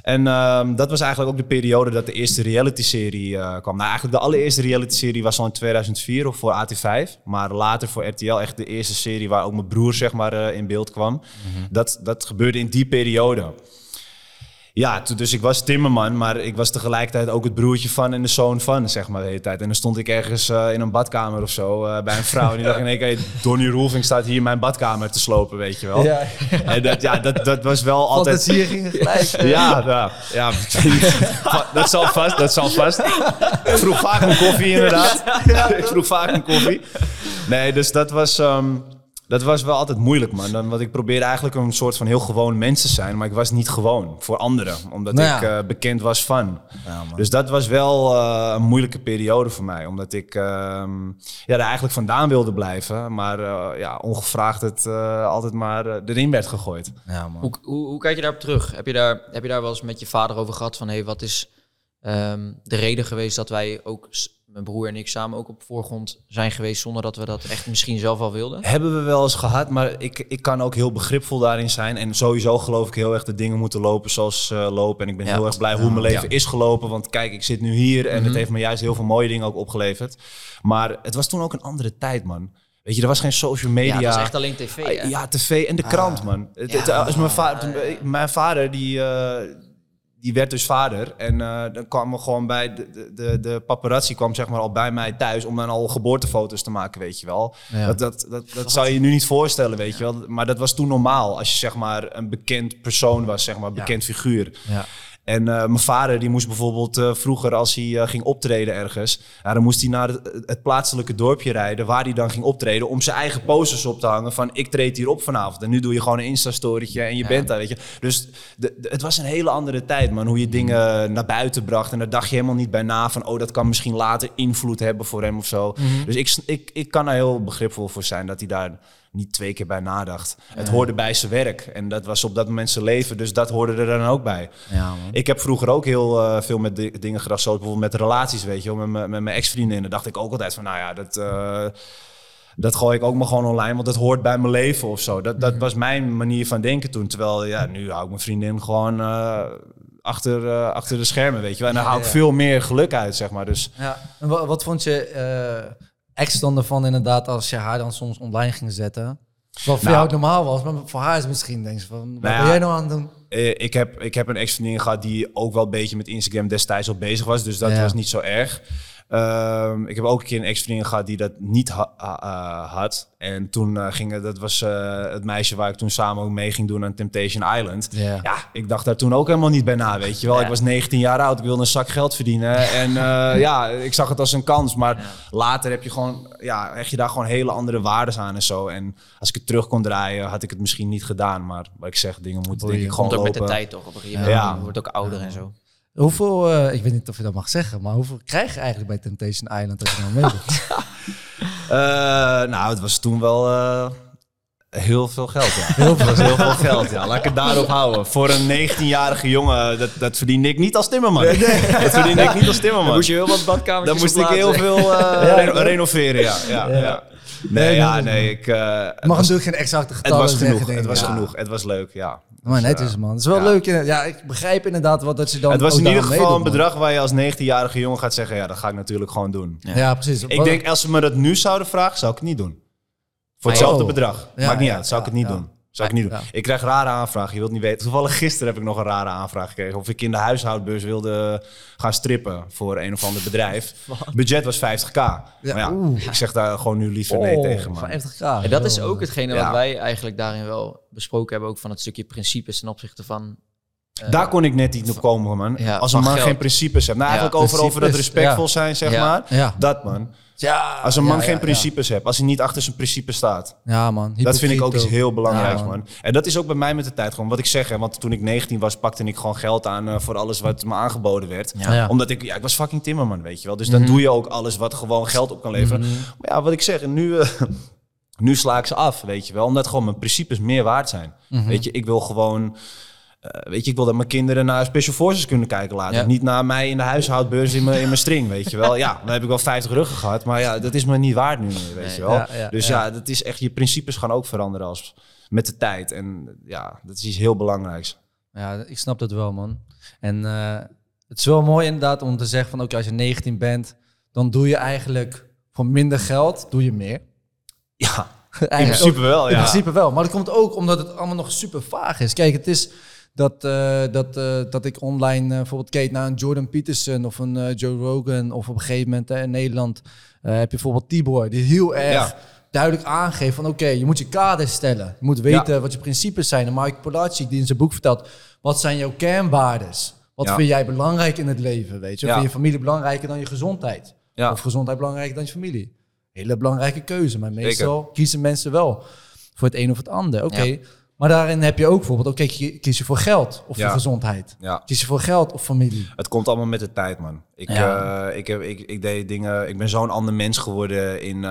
En ehm, dat was eigenlijk ook de periode dat de eerste reality-serie kwam. Nou, eigenlijk de allereerste reality-serie was al in 2004 of voor AT5. Maar later voor RTL echt de eerste serie waar ook mijn broer zeg maar, in beeld kwam. dat, dat gebeurde in die periode. Ja, dus ik was timmerman, maar ik was tegelijkertijd ook het broertje van en de zoon van, zeg maar, de hele tijd. En dan stond ik ergens eh, in een badkamer of zo eh, bij een vrouw en die dacht in één keer, Donny Roelving staat hier in mijn badkamer te slopen, weet je wel. Ja. En dat, ja, dat, dat was wel altijd... Fantasieën gingen gelijk. eh, (laughs) Ja, ja, ja, dat zal vast, dat zal vast. Ik vroeg vaak een koffie inderdaad. Ik vroeg vaak een koffie. Nee, dus dat was, ehm, dat was wel altijd moeilijk, man. Dan, want ik probeerde eigenlijk een soort van heel gewoon mens te zijn, maar ik was niet gewoon voor anderen, omdat Nou ja. ik eh, bekend was van. Ja, man. Dus dat was wel eh, een moeilijke periode voor mij, omdat ik ehm, ja, er eigenlijk vandaan wilde blijven, maar eh, ja, ongevraagd het eh, altijd maar erin werd gegooid. Ja, man. Hoe, hoe, hoe kijk je daarop terug? Heb je daar, heb je daar wel eens met je vader over gehad van... Hey, wat is ehm, de reden geweest dat wij ook, mijn broer en ik samen ook op voorgrond zijn geweest... zonder dat we dat echt misschien zelf al wilden? Hebben we wel eens gehad, maar ik, ik kan ook heel begripvol daarin zijn. En sowieso geloof ik heel erg dat dingen moeten lopen zoals lopen. En ik ben Ja. heel erg blij hoe mijn leven Ja. is gelopen. Want kijk, ik zit nu hier en het heeft me juist heel veel mooie dingen ook opgeleverd. Maar het was toen ook een andere tijd, man. Weet je, er was geen social media. Ja, is echt alleen tv, hè? Ah, Ja, tv en de krant, man. Het, het- als mijn, vader, mijn vader, die, eh, die werd dus vader. En eh, dan kwam er gewoon bij, de, de- de, paparazzi kwam zeg maar al bij mij thuis om dan al geboortefoto's te maken, weet je wel. Ja. Dat, dat, dat, dat zou je nu niet voorstellen, weet je wel. Maar dat was toen normaal, als je zeg maar een bekend persoon was, zeg maar, bekend figuur. En eh, mijn vader die moest bijvoorbeeld eh, vroeger als hij eh, ging optreden ergens, ja, dan moest hij naar het, het plaatselijke dorpje rijden waar hij dan ging optreden om zijn eigen posters op te hangen van ik treed hier op vanavond. En nu doe je gewoon een Insta-storytje en je bent daar, weet je. Dus de, de- het was een hele andere tijd, man, hoe je dingen naar buiten bracht. En daar dacht je helemaal niet bij na van oh, dat kan misschien later invloed hebben voor hem of zo. Dus ik, ik, ik kan daar heel begripvol voor zijn dat hij daar niet twee keer bij nadacht. Het hoorde bij zijn werk en dat was op dat moment zijn leven, dus dat hoorde er dan ook bij. Ja, man. Ik heb vroeger ook heel eh, veel met di- dingen gedaan, zoals bijvoorbeeld met relaties, weet je met, mijn- met mijn ex-vriendinnen. dacht ik ook altijd van, nou ja, dat, eh, dat gooi ik ook maar gewoon online, want dat hoort bij mijn leven of zo. Dat, dat was mijn manier van denken toen. Terwijl, ja, nu hou ik mijn vriendin gewoon eh, achter, achter de schermen, weet je wel. En daar hou ik veel meer geluk uit, zeg maar. Dus Ja. En wat, wat vond je extra dan ervan inderdaad als je haar dan soms online ging zetten? Wat voor Nou. jou normaal was, maar voor haar is misschien denk je van, wat Nou ben jij nou aan het doen? Eh, ik, heb, ik heb een ex-vriendin gehad die ook wel een beetje met Instagram destijds al bezig was. Dus dat Ja. was niet zo erg. Ehm, ik heb ook een keer een ex-vriendin gehad die dat niet ha- eh, had. En toen uh, ging dat was eh, het meisje waar ik toen samen ook mee ging doen aan Temptation Island. Ja. Ja, ik dacht daar toen ook helemaal niet bij na, weet je wel. Ja. Ik was 19 jaar oud, ik wilde een zak geld verdienen. (laughs) En eh, ja, ik zag het als een kans. Maar later heb je gewoon, ja, hecht je daar gewoon hele andere waarden aan en zo. En als ik het terug kon draaien, had ik het misschien niet gedaan. Maar wat ik zeg, dingen moeten denk ik gewoon Komt ook met de tijd toch? Op een gegeven moment Ja. je wordt ook ouder en zo. Hoeveel, eh, ik weet niet of je dat mag zeggen, maar hoeveel krijg je eigenlijk bij Temptation Island als je nou meedoet? (laughs) Eh, nou, het was toen wel eh, heel veel geld, ja. Heel veel, heel veel geld, ja. Laat ik het daarop houden. Voor een 19-jarige jongen, dat, dat verdiende ik niet als timmerman. Dat verdiende ik niet als timmerman. Dan moest je heel wat badkamertjes Dan moest ik heel veel eh, reno- renoveren, ja. ja, ja. Nee, Nee, ja, nee, ik... eh, het, mag was, natuurlijk geen exacte het getallen was zeggen. genoeg, het was Ja. genoeg. Het was leuk, ja. Maar Dus, net eh, is man. Het is wel ja. leuk. in- Ja, ik begrijp inderdaad wat dat je dan Het was in ieder geval een bedrag waar je als 19-jarige jongen gaat zeggen... ja, dat ga ik natuurlijk gewoon doen. Ja, precies. Ik Wat- denk, als ze me dat nu zouden vragen, zou ik het niet doen. Voor Oh. hetzelfde bedrag. Ja, Maakt niet ja, uit, zou ik het niet ja. doen. Zou ik niet doen. Ja. Ik krijg rare aanvragen. Je wilt niet weten. Toevallig gisteren heb ik nog een rare aanvraag gekregen. Of ik in de huishoudbeurs wilde gaan strippen voor een of ander bedrijf. (laughs) Budget was 50k. maar ja, oeh. ik zeg daar gewoon nu liever nee Oh, tegen, man. 50 k. En dat is ook hetgene Ja. wat wij eigenlijk daarin wel besproken hebben, ook van het stukje principes ten opzichte van... eh, Daar kon ik net niet op komen, man. Ja, Als een man geld. geen principes heeft. Nou, eigenlijk over, over dat respectvol zijn, zeg maar. Dat, man. Ja, Als een man ja, geen ja, principes heeft. Als hij niet achter zijn principes staat. Ja, man. Dat vind ik ook iets heel belangrijks, man. En dat is ook bij mij met de tijd gewoon. Wat ik zeg, hè, want toen ik 19 was, pakte ik gewoon geld aan eh, voor alles wat me aangeboden werd. Omdat ik, ja, ik was fucking timmerman, weet je wel. Dus dan doe je ook alles wat gewoon geld op kan leveren. Maar ja, wat ik zeg, nu, eh, (laughs) nu sla ik ze af, weet je wel. Omdat gewoon mijn principes meer waard zijn. Weet je, ik wil gewoon... eh, weet je, ik wil dat mijn kinderen naar Special Forces kunnen kijken later. Ja. Niet naar mij in de huishoudbeurs in mijn, in mijn string, weet je wel. Ja, dan heb ik wel 50 ruggen gehad. Maar ja, dat is me niet waard nu meer, weet je wel. Ja, ja, dus ja. dat is echt... Je principes gaan ook veranderen als, met de tijd. En ja, dat is iets heel belangrijks. Ja, ik snap dat wel, man. En eh, het is wel mooi inderdaad om te zeggen van... oké, als je 19 bent, dan doe je eigenlijk voor minder geld, doe je meer. Ja, (laughs) in Eigenlijk principe wel, In ja. principe wel. Maar dat komt ook omdat het allemaal nog super vaag is. Kijk, het is dat, eh, dat, eh, dat ik online eh, bijvoorbeeld keek naar een Jordan Peterson of een Joe Rogan. Of op een gegeven moment in Nederland heb je bijvoorbeeld Tibor. Die heel erg Ja. duidelijk aangeeft van oké, je moet je kaders stellen. Je moet weten wat je principes zijn. En Mike Polacic die in zijn boek vertelt, wat zijn jouw kernwaardes? Wat Ja. vind jij belangrijk in het leven? Weet je? Vind je familie belangrijker dan je gezondheid? Ja. Of gezondheid belangrijker dan je familie? Hele belangrijke keuze. Maar meestal kiezen mensen wel voor het een of het ander. Oké. Maar daarin heb je ook bijvoorbeeld, oké, ki- kies je voor geld of Ja. voor gezondheid? Ja. Kies je voor geld of familie? Het komt allemaal met de tijd, man. Ik, Ja. eh, ik, heb, ik, ik deed dingen. Ik ben zo'n ander mens geworden. In, eh,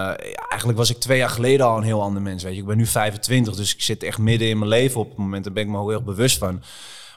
eigenlijk was ik twee jaar geleden al een heel ander mens. Weet je, ik ben nu 25, dus ik zit echt midden in mijn leven op het moment. Daar ben ik me heel erg bewust van.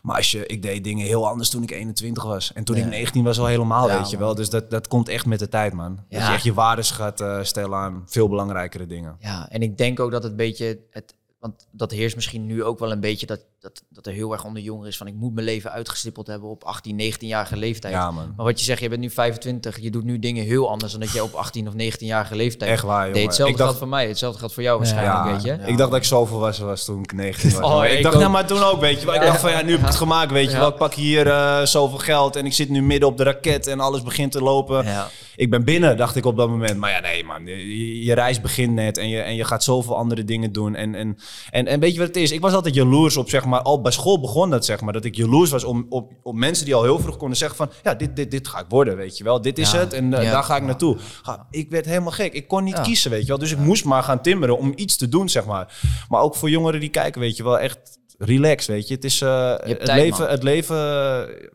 Maar als je, ik deed dingen heel anders toen ik 21 was. En toen ik 19 was al helemaal, Ja, weet je man. wel. Dus dat, dat komt echt met de tijd, man. Dat je echt je waardes gaat eh, stellen aan veel belangrijkere dingen. Ja, en ik denk ook dat het beetje, het, want dat heerst misschien nu ook wel een beetje, dat, dat, dat er heel erg onder jongeren is van ik moet mijn leven uitgestippeld hebben op 18, 19-jarige leeftijd. Ja, man. Maar wat je zegt, je bent nu 25, je doet nu dingen heel anders dan dat je op 18 of 19-jarige leeftijd Echt waar, deed. Hetzelfde Ik dacht- geldt voor mij, hetzelfde geldt voor jou waarschijnlijk, Ja, weet je. ik dacht dat ik zo volwassen was toen ik 19 was. Oh, Maar ik, ik dacht, ook. nou, maar toen ook, weet je wel. Ik dacht van, ja, nu heb ik het gemaakt, weet je Ja. wel. Ik pak hier eh, zoveel geld en ik zit nu midden op de raket en alles begint te lopen. Ja. Ik ben binnen, dacht ik op dat moment. Maar ja, nee man, je, je reis begint net en je, en je gaat zoveel andere dingen doen. En, en, en, en weet je wat het is? Ik was altijd jaloers op, zeg maar, al bij school begon dat, zeg maar. Dat ik jaloers was om, op, op mensen die al heel vroeg konden zeggen van... Ja, dit, dit, dit ga ik worden, weet je wel. Dit is Ja. het en eh, Ja. daar ga ik naartoe. Ga, ik werd helemaal gek. Ik kon niet kiezen, weet je wel. Dus ik moest maar gaan timmeren om iets te doen, zeg maar. Maar ook voor jongeren die kijken, weet je wel, echt relax, weet je. Het is eh, het, tijd, leven, man. het leven,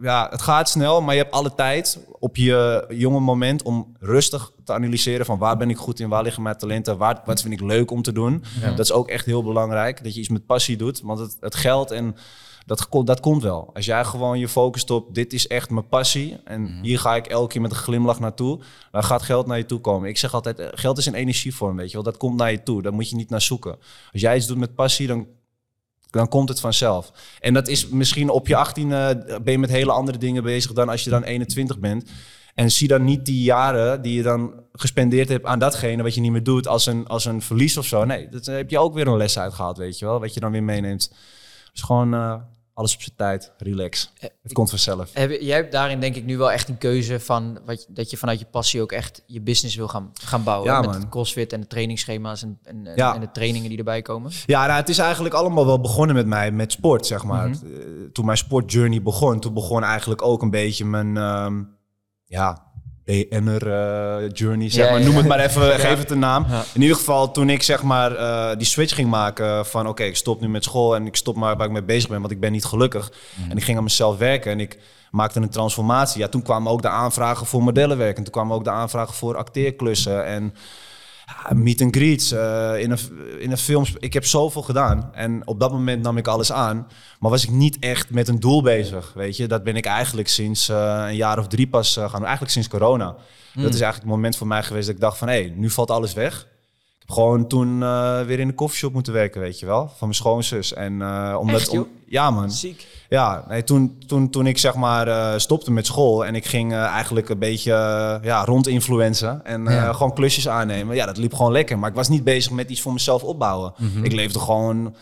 ja, het gaat snel, maar je hebt alle tijd op je jonge moment om rustig te analyseren van waar ben ik goed in, waar liggen mijn talenten, waar, wat vind ik leuk om te doen. Dat is ook echt heel belangrijk, dat je iets met passie doet, want het, het geld en dat, dat komt wel. Als jij gewoon je focust op dit is echt mijn passie en hier ga ik elke keer met een glimlach naartoe, dan gaat geld naar je toe komen. Ik zeg altijd, eh, geld is een energievorm, weet je wel. Dat komt naar je toe, daar moet je niet naar zoeken. Als jij iets doet met passie, dan dan komt het vanzelf. En dat is misschien op je 18 ben je met hele andere dingen bezig dan als je dan 21 bent. En zie dan niet die jaren die je dan gespendeerd hebt aan datgene wat je niet meer doet als een, als een verlies of zo. Nee, dat heb je ook weer een les uitgehaald, weet je wel. Wat je dan weer meeneemt. Dus gewoon eh, alles op zijn tijd, relax. Het komt vanzelf. Heb, jij hebt daarin denk ik nu wel echt een keuze van wat, je- dat je vanuit je passie ook echt je business wil gaan, gaan bouwen. Ja, met man. het crossfit en de trainingsschema's en, en, en- Ja. en de trainingen die erbij komen. Ja, nou, het is eigenlijk allemaal wel begonnen met mij, met sport, zeg maar. Mhm. Eh, Toen mijn sportjourney begon, toen begon eigenlijk ook een beetje mijn, ehm, ja, BN'er eh, journey, zeg Ja, maar. Noem ja. het maar even, geef het een naam. In ieder geval, toen ik zeg maar eh, die switch ging maken van, oké, ik stop nu met school en ik stop maar waar ik mee bezig ben, want ik ben niet gelukkig. Mhm. En ik ging aan mezelf werken en ik maakte een transformatie. Ja, toen kwamen ook de aanvragen voor modellenwerk en toen kwamen ook de aanvragen voor acteerklussen en meet and greets, eh, in, een, in een film. Ik heb zoveel gedaan. En op dat moment nam ik alles aan. Maar was ik niet echt met een doel bezig, weet je. Dat ben ik eigenlijk sinds eh, een jaar of drie pas eh, gaan doen. Eigenlijk sinds corona. Dat is eigenlijk het moment voor mij geweest dat ik dacht van... hé, nu valt alles weg. Gewoon toen eh, weer in de koffieshop moeten werken, weet je wel. Van mijn schoonzus. En eh, omdat... Echt, joh? om- ja, man. Ziek. Ja, nee, toen, toen, toen ik zeg maar eh, stopte met school en ik ging eigenlijk een beetje ja, rond influencen en eh, Ja. gewoon klusjes aannemen. Ja, dat liep gewoon lekker, maar ik was niet bezig met iets voor mezelf opbouwen. Ik leefde gewoon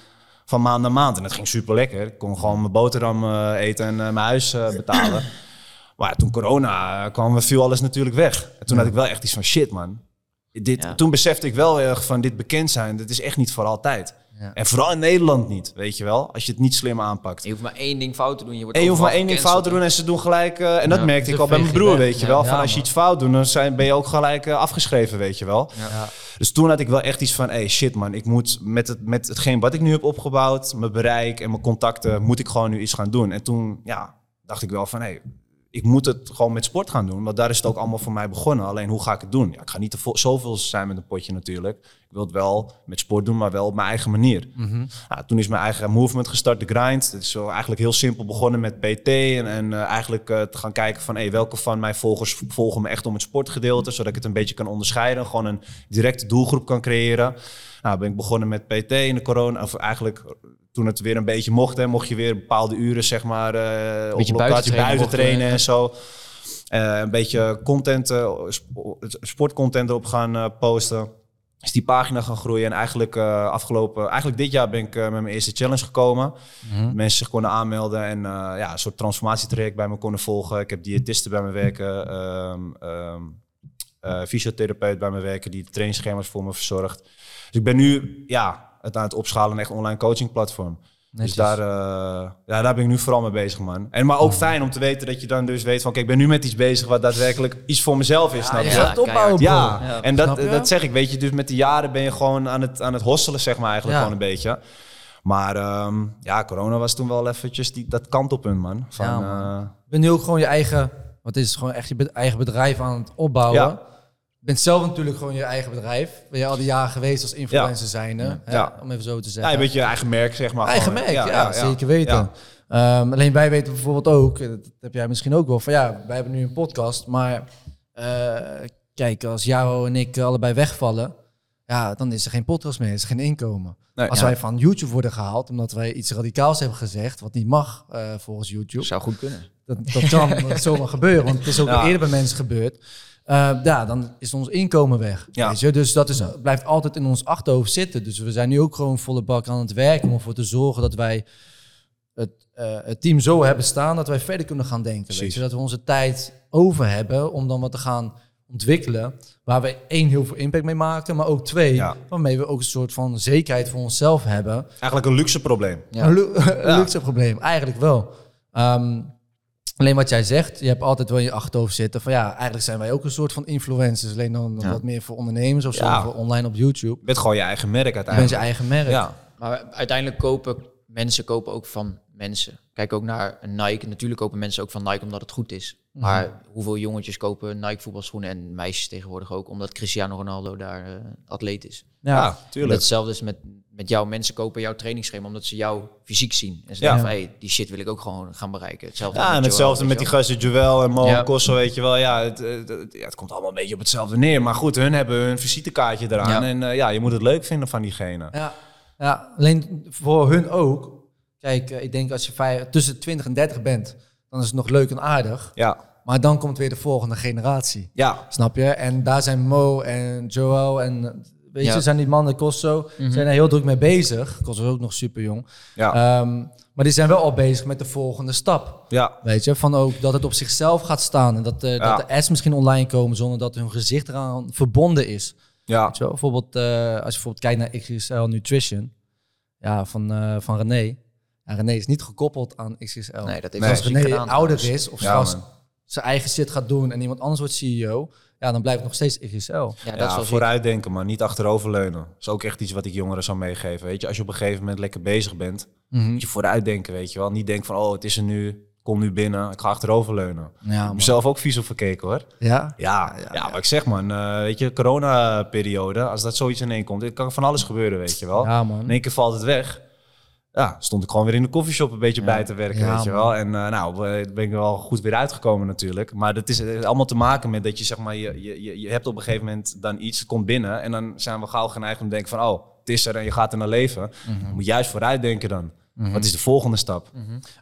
van maand naar maand. En dat ging super lekker. Ik kon gewoon mijn boterham eh, eten en mijn huis eh, (clears throat) betalen. maar ja, toen corona kwam, viel alles natuurlijk weg. En toen had ik wel echt iets van shit, man. Dit, Ja. Toen besefte ik wel erg van dit bekend zijn, dat is echt niet voor altijd. Ja. En vooral in Nederland niet, weet je wel. Als je het niet slim aanpakt. Je hoeft maar één ding fout te doen. Je wordt En je hoeft maar één ding fout te doen en ze doen gelijk... eh, en dat merkte ik al bij mijn broer, weet je Ja, wel. ja, van als je iets fout doet, dan zijn, ben je ook gelijk eh, afgeschreven, weet je wel. Ja. Dus toen had ik wel echt iets van, hey shit man, ik moet met, het, met hetgeen wat ik nu heb opgebouwd, mijn bereik en mijn contacten, moet ik gewoon nu iets gaan doen. En toen, ja, dacht ik wel van, hey, ik moet het gewoon met sport gaan doen, want daar is het ook allemaal voor mij begonnen. Alleen hoe ga ik het doen? Ja, ik ga niet te zoveel zijn met een potje natuurlijk. Ik wil het wel met sport doen, maar wel op mijn eigen manier. Nou, toen is mijn eigen movement gestart, de grind. Het is zo eigenlijk heel simpel begonnen met PT. En, en eh, eigenlijk eh, te gaan kijken van hey, welke van mijn volgers volgen me echt om het sportgedeelte. Zodat ik het een beetje kan onderscheiden. Gewoon een directe doelgroep kan creëren. Nou, ben ik begonnen met PT in de corona. Of eigenlijk toen het weer een beetje mocht. Hè, mocht je weer bepaalde uren zeg maar eh op locatie buiten trainen buiten mocht, trainen en zo. Eh, een beetje content, eh, sp- sportcontent erop gaan posten is die pagina gaan groeien. En eigenlijk afgelopen, eigenlijk dit jaar ben ik met mijn eerste challenge gekomen. Mensen zich konden aanmelden en ja, een soort transformatietraject bij me konden volgen. Ik heb diëtisten bij me werken, eh, fysiotherapeut bij me werken die trainingsschema's voor me verzorgt. Dus ik ben nu ja, het aan het opschalen een echt online coaching platform. Netjes. Dus daar, eh, ja, daar ben ik nu vooral mee bezig, man. En maar ook fijn om te weten dat je dan dus weet van... Oké, ik ben nu met iets bezig wat daadwerkelijk iets voor mezelf is, snap je opbouwen. Ja, Ja, en dat, snap je? dat zeg ik, weet je, dus met de jaren ben je gewoon aan het, aan het hosselen, zeg maar, eigenlijk Ja. gewoon een beetje. Maar ehm, ja, corona was toen wel eventjes die, dat kantelpunt, man. Van, Ja, man. eh, Je bent nu ook gewoon je eigen, wat is het, gewoon echt je be- eigen bedrijf aan het opbouwen. Ja. Je bent zelf natuurlijk gewoon je eigen bedrijf. Ben je al die jaren geweest als influencer zijnde, hè, Ja. om even zo te ja, zeggen. een beetje je eigen merk, zeg maar. Eigen gewoon. merk, ja, zeker weten. Ja. Ehm, alleen wij weten bijvoorbeeld ook, eh, dat heb jij misschien ook wel, van ja, wij hebben nu een podcast, maar eh, kijk, als Jaro en ik allebei wegvallen, ja, dan is er geen podcast meer, is er geen inkomen. Nee, als ja. wij van YouTube worden gehaald, omdat wij iets radicaals hebben gezegd, wat niet mag eh, volgens YouTube, Zou goed kunnen. dat, dat kan (laughs) zomaar gebeuren, want het is ook Ja. eerder bij mensen gebeurd. Eh, ja, dan is ons inkomen weg. Ja. Weet je? Dus dat is, blijft altijd in ons achterhoofd zitten. Dus we zijn nu ook gewoon volle bak aan het werken om ervoor te zorgen dat wij het, eh, het team zo hebben staan dat wij verder kunnen gaan denken. Weet je? Dat we onze tijd over hebben om dan wat te gaan ontwikkelen. Waar we één, heel veel impact mee maken, maar ook twee, Ja. waarmee we ook een soort van zekerheid voor onszelf hebben. Eigenlijk een luxe probleem. Ja. Een, lu- (laughs) een luxe probleem, eigenlijk wel. Ehm, alleen wat jij zegt, je hebt altijd wel in je achterhoofd zitten van ja, eigenlijk zijn wij ook een soort van influencers, alleen dan Ja. wat meer voor ondernemers of zo, Ja. voor online op YouTube. Je bent gewoon je eigen merk Je bent je uiteindelijk. eigen merk. Ja, Maar uiteindelijk kopen mensen kopen ook van mensen. Kijk ook naar een Nike. Natuurlijk kopen mensen ook van Nike omdat het goed is. Mhm. Maar hoeveel jongetjes kopen Nike voetbalschoenen en meisjes tegenwoordig ook omdat Cristiano Ronaldo daar eh, atleet is. Ja. ja, En tuurlijk. hetzelfde is met, met jou. Mensen kopen jouw trainingsschema omdat ze jou fysiek zien. En ze Ja. denken van, hey, die shit wil ik ook gewoon gaan bereiken. Hetzelfde Ja, en Joel, hetzelfde met je die wel. gasten Joel en Mo Ja. en Kosso, weet je wel. Ja het, het, het- ja, het komt allemaal een beetje op hetzelfde neer. Maar goed, hun hebben hun visitekaartje eraan. Ja. En eh, ja, je moet het leuk vinden van diegene. Ja. ja, alleen voor hun ook. Kijk, eh, ik denk als je vijf, tussen 20 en 30 bent, dan is het nog leuk en aardig. Ja, Maar dan komt weer de volgende generatie. ja, Snap je? En daar zijn Mo en Joel en weet Ja. je, zijn die mannen Kosso, Mhm. zijn er heel druk mee bezig. Kosso is ook nog super jong. ja, Ehm, maar die zijn wel al bezig met de volgende stap. ja. Weet je, van ook dat het op zichzelf gaat staan. En dat, eh, Ja. dat de ads misschien online komen zonder dat hun gezicht eraan verbonden is. ja. Weet je wel? Bijvoorbeeld, eh, als je bijvoorbeeld kijkt naar XXL Nutrition, ja, van, eh, van René. Ja, René is niet gekoppeld aan XXL. Nee, dat heeft Nee. hij als René gedaan ouder is of Ja, man. zijn eigen shit gaat doen en iemand anders wordt CEO, ja, dan blijft het nog steeds XXL. Ja, dat Ja, is wel ziek. vooruitdenken, man. Niet achteroverleunen. Dat is ook echt iets wat ik jongeren zou meegeven. Weet je, als je op een gegeven moment lekker bezig bent, Mhm. moet je vooruitdenken, weet je wel. Niet denken van, oh, het is er nu, ik kom nu binnen, ik ga achteroverleunen. Ik Ja, heb man. mezelf ook vies op verkeken, hoor. Ja? Ja, ja, maar ik zeg, man, eh, weet je, corona-periode, als dat zoiets in één komt, kan van alles gebeuren, weet je wel. Ja, man. In één keer valt het weg. Ja, stond ik gewoon weer in de koffieshop een beetje bij te werken, Ja, weet je wel. En eh, nou, ben ik er wel goed weer uitgekomen natuurlijk. Maar dat is allemaal te maken met dat je, zeg maar, je, je, je- hebt op een gegeven moment dan iets, het komt binnen. En dan zijn we gauw geneigd om te denken van, oh, het is er en je gaat er naar leven. Mhm. Je moet juist vooruit denken dan. Wat is de volgende stap?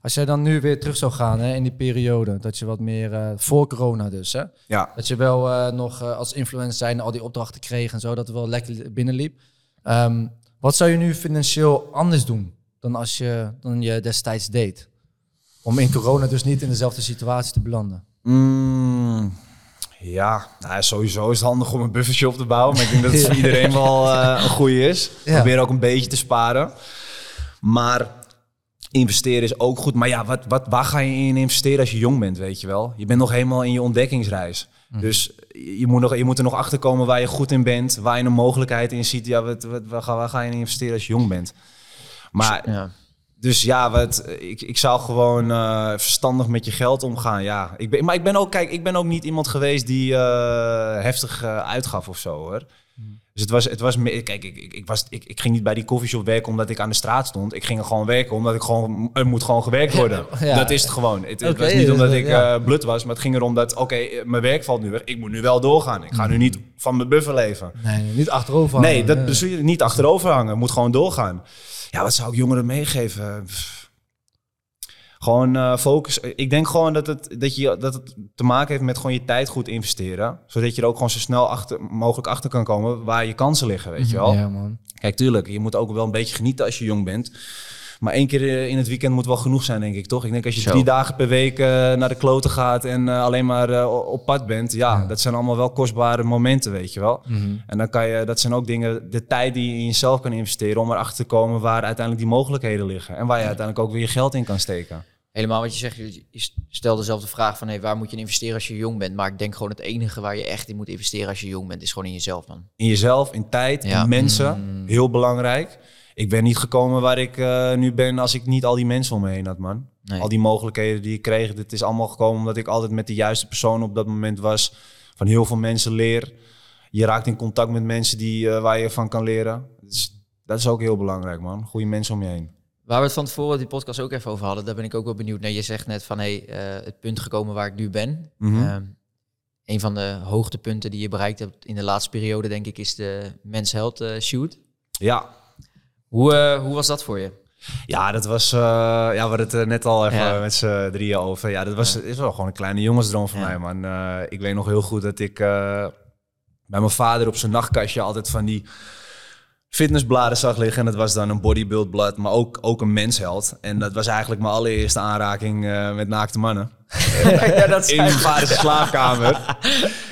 Als jij dan nu weer terug zou gaan hè, in die periode, dat je wat meer eh, voor corona dus, hè, Ja, dat je wel eh, nog als influencer zijn al die opdrachten kreeg en zo, dat het wel lekker binnenliep. Ehm, wat zou je nu financieel anders doen? Dan als je, dan je destijds deed? Om in corona dus niet in dezelfde situatie te belanden. Mm, ja, nou, sowieso is het handig om een buffertje op te bouwen. Maar ik denk dat het voor (laughs) iedereen wel eh, een goede is. Ja. Probeer ook een beetje te sparen. Maar investeren is ook goed. Maar ja, wat, wat, waar ga je in investeren als je jong bent, weet je wel? Je bent nog helemaal in je ontdekkingsreis. Dus je moet, nog, je moet er nog achter komen waar je goed in bent. Waar je een mogelijkheid in ziet. Ja, wat, wat, waar, ga, waar ga je in investeren als je jong bent? Maar Ja. dus ja, wat, ik, ik zou gewoon eh, verstandig met je geld omgaan. Ja, ik ben, maar ik ben ook, kijk, ik ben ook niet iemand geweest die eh, heftig eh, uitgaf of zo hoor. Dus het was, het was meer, kijk, ik, ik, ik, was, ik, ik ging niet bij die koffieshop werken omdat ik aan de straat stond. Ik ging er gewoon werken omdat ik gewoon, er moet gewoon gewerkt worden. (laughs) Ja. Dat is het gewoon. Het, was niet omdat dus, ik ja. eh blut was, maar het ging erom dat, oké, mijn werk valt nu weg. Ik moet nu wel doorgaan. Ik ga nu niet van mijn buffer leven. Nee, niet achterover. Nee, hangen. dat Ja. bedoel je niet achterover hangen. Moet gewoon doorgaan. Ja, wat zou ik jongeren meegeven? Pff. Gewoon eh, focus. Ik denk gewoon dat het, dat, je, dat het te maken heeft met gewoon je tijd goed investeren. Zodat je er ook gewoon zo snel achter, mogelijk achter kan komen waar je kansen liggen, weet je wel. Ja, man. Kijk, tuurlijk, je moet ook wel een beetje genieten als je jong bent. Maar één keer eh, in het weekend moet wel genoeg zijn, denk ik, toch? Ik denk als je Zo. drie dagen per week eh, naar de kloten gaat en eh, alleen maar op pad bent. Ja, dat zijn allemaal wel kostbare momenten, weet je wel. Mhm. En dan kan je, dat zijn ook dingen, de tijd die je in jezelf kan investeren om erachter te komen waar uiteindelijk die mogelijkheden liggen. En waar je uiteindelijk ook weer je geld in kan steken. Helemaal wat je zegt, je stelt dezelfde vraag van hey, waar moet je investeren als je jong bent? Maar ik denk gewoon het enige waar je echt in moet investeren als je jong bent, is gewoon in jezelf, man. In jezelf, in tijd, Ja. in mensen. Heel belangrijk. Ik ben niet gekomen waar ik eh, nu ben als ik niet al die mensen om me heen had, man. Nee. Al die mogelijkheden die ik kreeg, dit is allemaal gekomen omdat ik altijd met de juiste persoon op dat moment was. Van heel veel mensen leer. Je raakt in contact met mensen die, eh, waar je van kan leren. Dus dat is ook heel belangrijk, man. Goede mensen om je heen. Waar we het van tevoren die podcast ook even over hadden, daar ben ik ook wel benieuwd naar. Je zegt net van hey, eh, het punt gekomen waar ik nu ben. Ehm, een van de hoogtepunten die je bereikt hebt in de laatste periode, denk ik, is de Men's Health shoot. Ja, Hoe, eh, hoe was dat voor je? Ja, dat was. eh, ja, we hadden het er net al even Ja. met z'n drieën over. Ja, dat was, is wel gewoon een kleine jongensdroom van Ja. mij, man. Eh, ik weet nog heel goed dat ik eh, bij mijn vader op zijn nachtkastje altijd van die fitnessbladen zag liggen. En dat was dan een bodybuildblad, maar ook, ook een mensheld. En dat was eigenlijk mijn allereerste aanraking eh, met naakte mannen. (laughs) ja, dat In mijn vaders slaapkamer.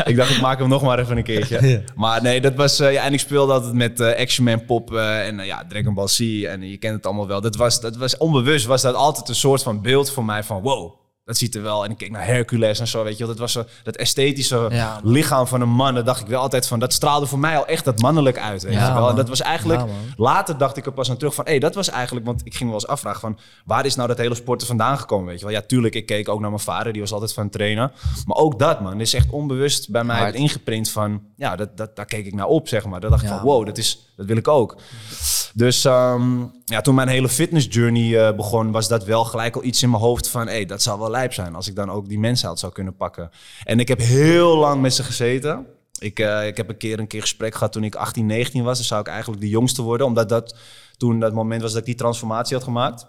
ik dacht, ik maak hem nog maar even een keertje. Maar nee, dat was... eh, ja, en ik speelde altijd met eh, Action Man Pop en ja, Dragon Ball Z. En je kent het allemaal wel. Dat was, dat was onbewust, was dat altijd een soort van beeld voor mij van... Wow, dat ziet er wel... En ik keek naar Hercules en zo, weet je wel. Dat was zo, dat esthetische Ja. lichaam van een man. Dat dacht ik wel altijd van... Dat straalde voor mij al echt dat mannelijk uit, weet Ja, je wel. En dat was eigenlijk... Later dacht ik er pas aan terug van, hé, hey, dat was eigenlijk, want ik ging wel eens afvragen van, waar is nou dat hele sporten vandaan gekomen, weet je wel? Ja, tuurlijk, ik keek ook naar mijn vader, die was altijd van trainen. Maar ook dat, man, is echt onbewust bij mij ingeprint van, ja, dat, dat, daar keek ik naar op, zeg maar. Dat dacht ik van, wow, dat, is, dat wil ik ook. Dus ehm, ja, toen mijn hele fitness journey eh, begon, was dat wel gelijk al iets in mijn hoofd van, hé, hey, dat zou wel lijp zijn als ik dan ook die mensen zou kunnen pakken. En ik heb heel lang met ze gezeten. Ik, eh, ik heb een keer een keer gesprek gehad toen ik 18, 19 was. Dan zou ik eigenlijk de jongste worden. Omdat dat toen dat moment was dat ik die transformatie had gemaakt.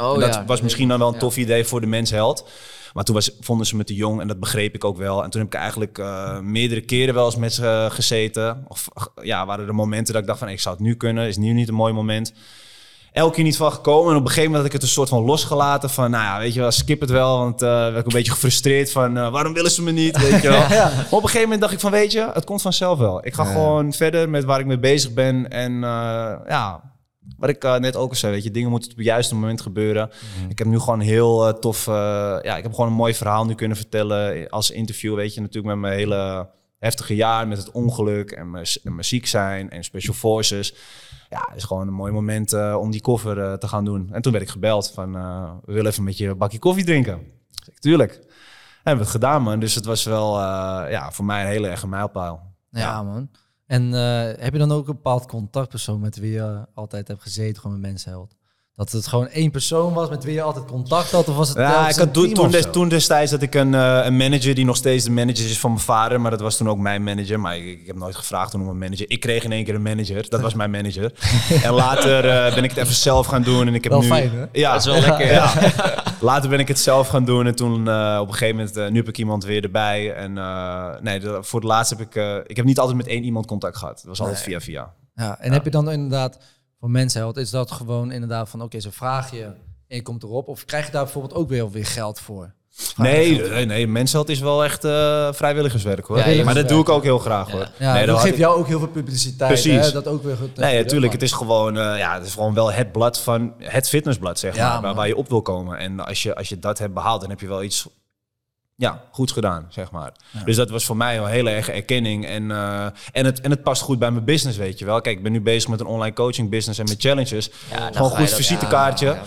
Oh, en dat ja. was misschien dan wel een Ja. tof idee voor de mensheld. Maar toen was, vonden ze me te jong en dat begreep ik ook wel. En toen heb ik eigenlijk eh, meerdere keren wel eens met ze gezeten. Of ja, waren er momenten dat ik dacht van ik zou het nu kunnen. Is nu niet een mooi moment. Elke keer niet van gekomen. En op een gegeven moment had ik het een soort van losgelaten. Van, nou ja, weet je wel, skip het wel. Want eh werd ik een beetje gefrustreerd van, eh, waarom willen ze me niet? Weet je wel. (laughs) Maar op een gegeven moment dacht ik van, weet je, het komt vanzelf wel. Ik ga gewoon verder met waar ik mee bezig ben. En eh, ja, wat ik net ook al zei, weet je, dingen moeten op het juiste moment gebeuren. Ik heb nu gewoon heel tof, ja, ik heb gewoon een mooi verhaal nu kunnen vertellen als interview, weet je, natuurlijk met mijn hele heftige jaar, met het ongeluk en mijn, en mijn ziek zijn en special forces. Ja, het is gewoon een mooi moment eh, om die koffer eh, te gaan doen. En toen werd ik gebeld van, eh, we willen even met je een bakje koffie drinken. Ik tuurlijk. Hebben we het gedaan, man. Dus het was wel ja, voor mij een hele erge mijlpaal. Ja, man. En heb je dan ook een bepaald contactpersoon met wie je altijd hebt gezeten, gewoon met mensenheld? Dat het gewoon één persoon was met wie je altijd contact had? Of was het Ja, telkens ik had toen, toen, des- destijds dat ik een, eh, een manager die nog steeds de manager is van mijn vader, maar dat was toen ook mijn manager. Maar ik, ik heb nooit gevraagd toen om een manager. Ik kreeg in één keer een manager, dat was mijn manager. (laughs) en later eh, ben ik het even zelf gaan doen en ik heb Wel nu. fijn, hè? Ja, Dat is wel lekker. ja. (laughs) Later ben ik het zelf gaan doen en toen eh, op een gegeven moment, nu heb ik iemand weer erbij. En eh, nee, de- voor het laatst heb ik, ik heb niet altijd met één iemand contact gehad. Het was altijd via via. Ja, en heb je dan inderdaad voor Mensheld, is dat gewoon inderdaad van, oké, ze vragen je en je komt erop. Of krijg je daar bijvoorbeeld ook weer, weer geld voor? Vraag Nee, geld? nee, nee, Mensheld is wel echt eh, vrijwilligerswerk hoor. Ja, maar dat doe ik ook heel graag hoor. Ja, nee, dat geeft ik- jou ook heel veel publiciteit. Precies. Hè? Dat ook weer goed. Nee, natuurlijk. Het is gewoon, eh, ja, het is gewoon wel het blad van het fitnessblad, zeg Ja, maar, waar, man. waar je op wil komen. En als je, als je dat hebt behaald, dan heb je wel iets ja, goeds gedaan, zeg maar. Dus dat was voor mij wel heel erg erkenning. En, eh, en, het, en het past goed bij mijn business, weet je wel. Kijk, ik ben nu bezig met een online coaching business en met challenges. Ja, dan gewoon goed visitekaartje. ja, ja.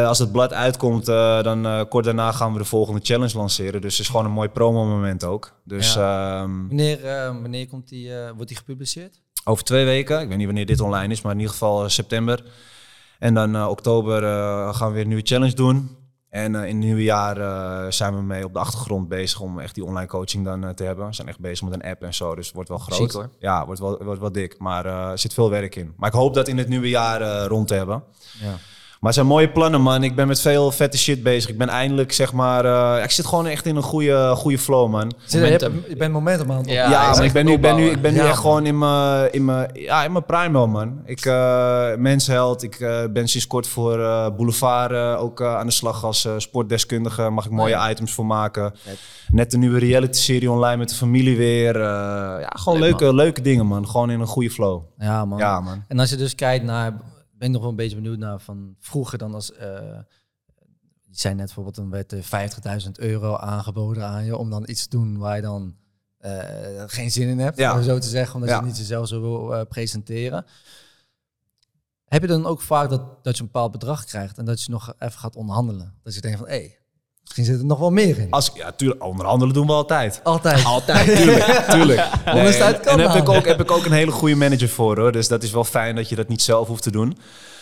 Eh, als het blad uitkomt, eh, dan kort daarna gaan we de volgende challenge lanceren. Dus het is gewoon een mooi promo-moment ook. Dus ehm, Wanneer, eh, wanneer komt die, eh, wordt die gepubliceerd? over twee weken, ik weet niet wanneer dit online is, maar in ieder geval september. En dan eh, oktober eh, gaan we weer een nieuwe challenge doen. En eh, in het nieuwe jaar eh, zijn we mee op de achtergrond bezig om echt die online coaching dan eh, te hebben. We zijn echt bezig met een app en zo, dus het wordt wel groot. Ziek, hoor. Ja, wordt wel, wordt wel dik, maar er zit veel werk in. Maar ik hoop dat in het nieuwe jaar rond te hebben. Ja. Maar het zijn mooie plannen, man. Ik ben met veel vette shit bezig. Ik ben eindelijk, zeg maar... eh, ik zit gewoon echt in een goede, goede flow, man. Zit, je, Momentum. hebt- je bent momentum aan het Ja, op- Ja, maar ik ben nu, ik ben nu, ik ben nu Ja, echt gewoon in mijn, in mijn, ja, in mijn prime man. Ik uh, mensheld. Ik eh, ben sinds kort voor eh, Boulevard ook eh, aan de slag als eh, sportdeskundige. Mag ik mooie items voor maken. Net de nieuwe reality-serie online met de familie weer. eh, ja, gewoon Leuk, leuke, leuke dingen, man. Gewoon in een goede flow. Ja, man. Ja, man. En als je dus kijkt naar, ben ik nog wel een beetje benieuwd naar van vroeger dan als, eh je zei net bijvoorbeeld, dan werd er 50.000 euro aangeboden aan je om dan iets te doen waar je dan eh, geen zin in hebt, Ja. om zo te zeggen, omdat je Ja. niet jezelf zo wil eh, presenteren. Heb je dan ook vaak dat, dat je een bepaald bedrag krijgt en dat je nog even gaat onderhandelen? Dat je denkt van, hé, hey, misschien zit er nog wel meer in. Als, ja, tuurlijk, onderhandelen doen we altijd. Altijd. Altijd, tuurlijk, (laughs) tuurlijk. En daar heb ik, ook, heb ik ook een hele goede manager voor, hoor. Dus dat is wel fijn dat je dat niet zelf hoeft te doen.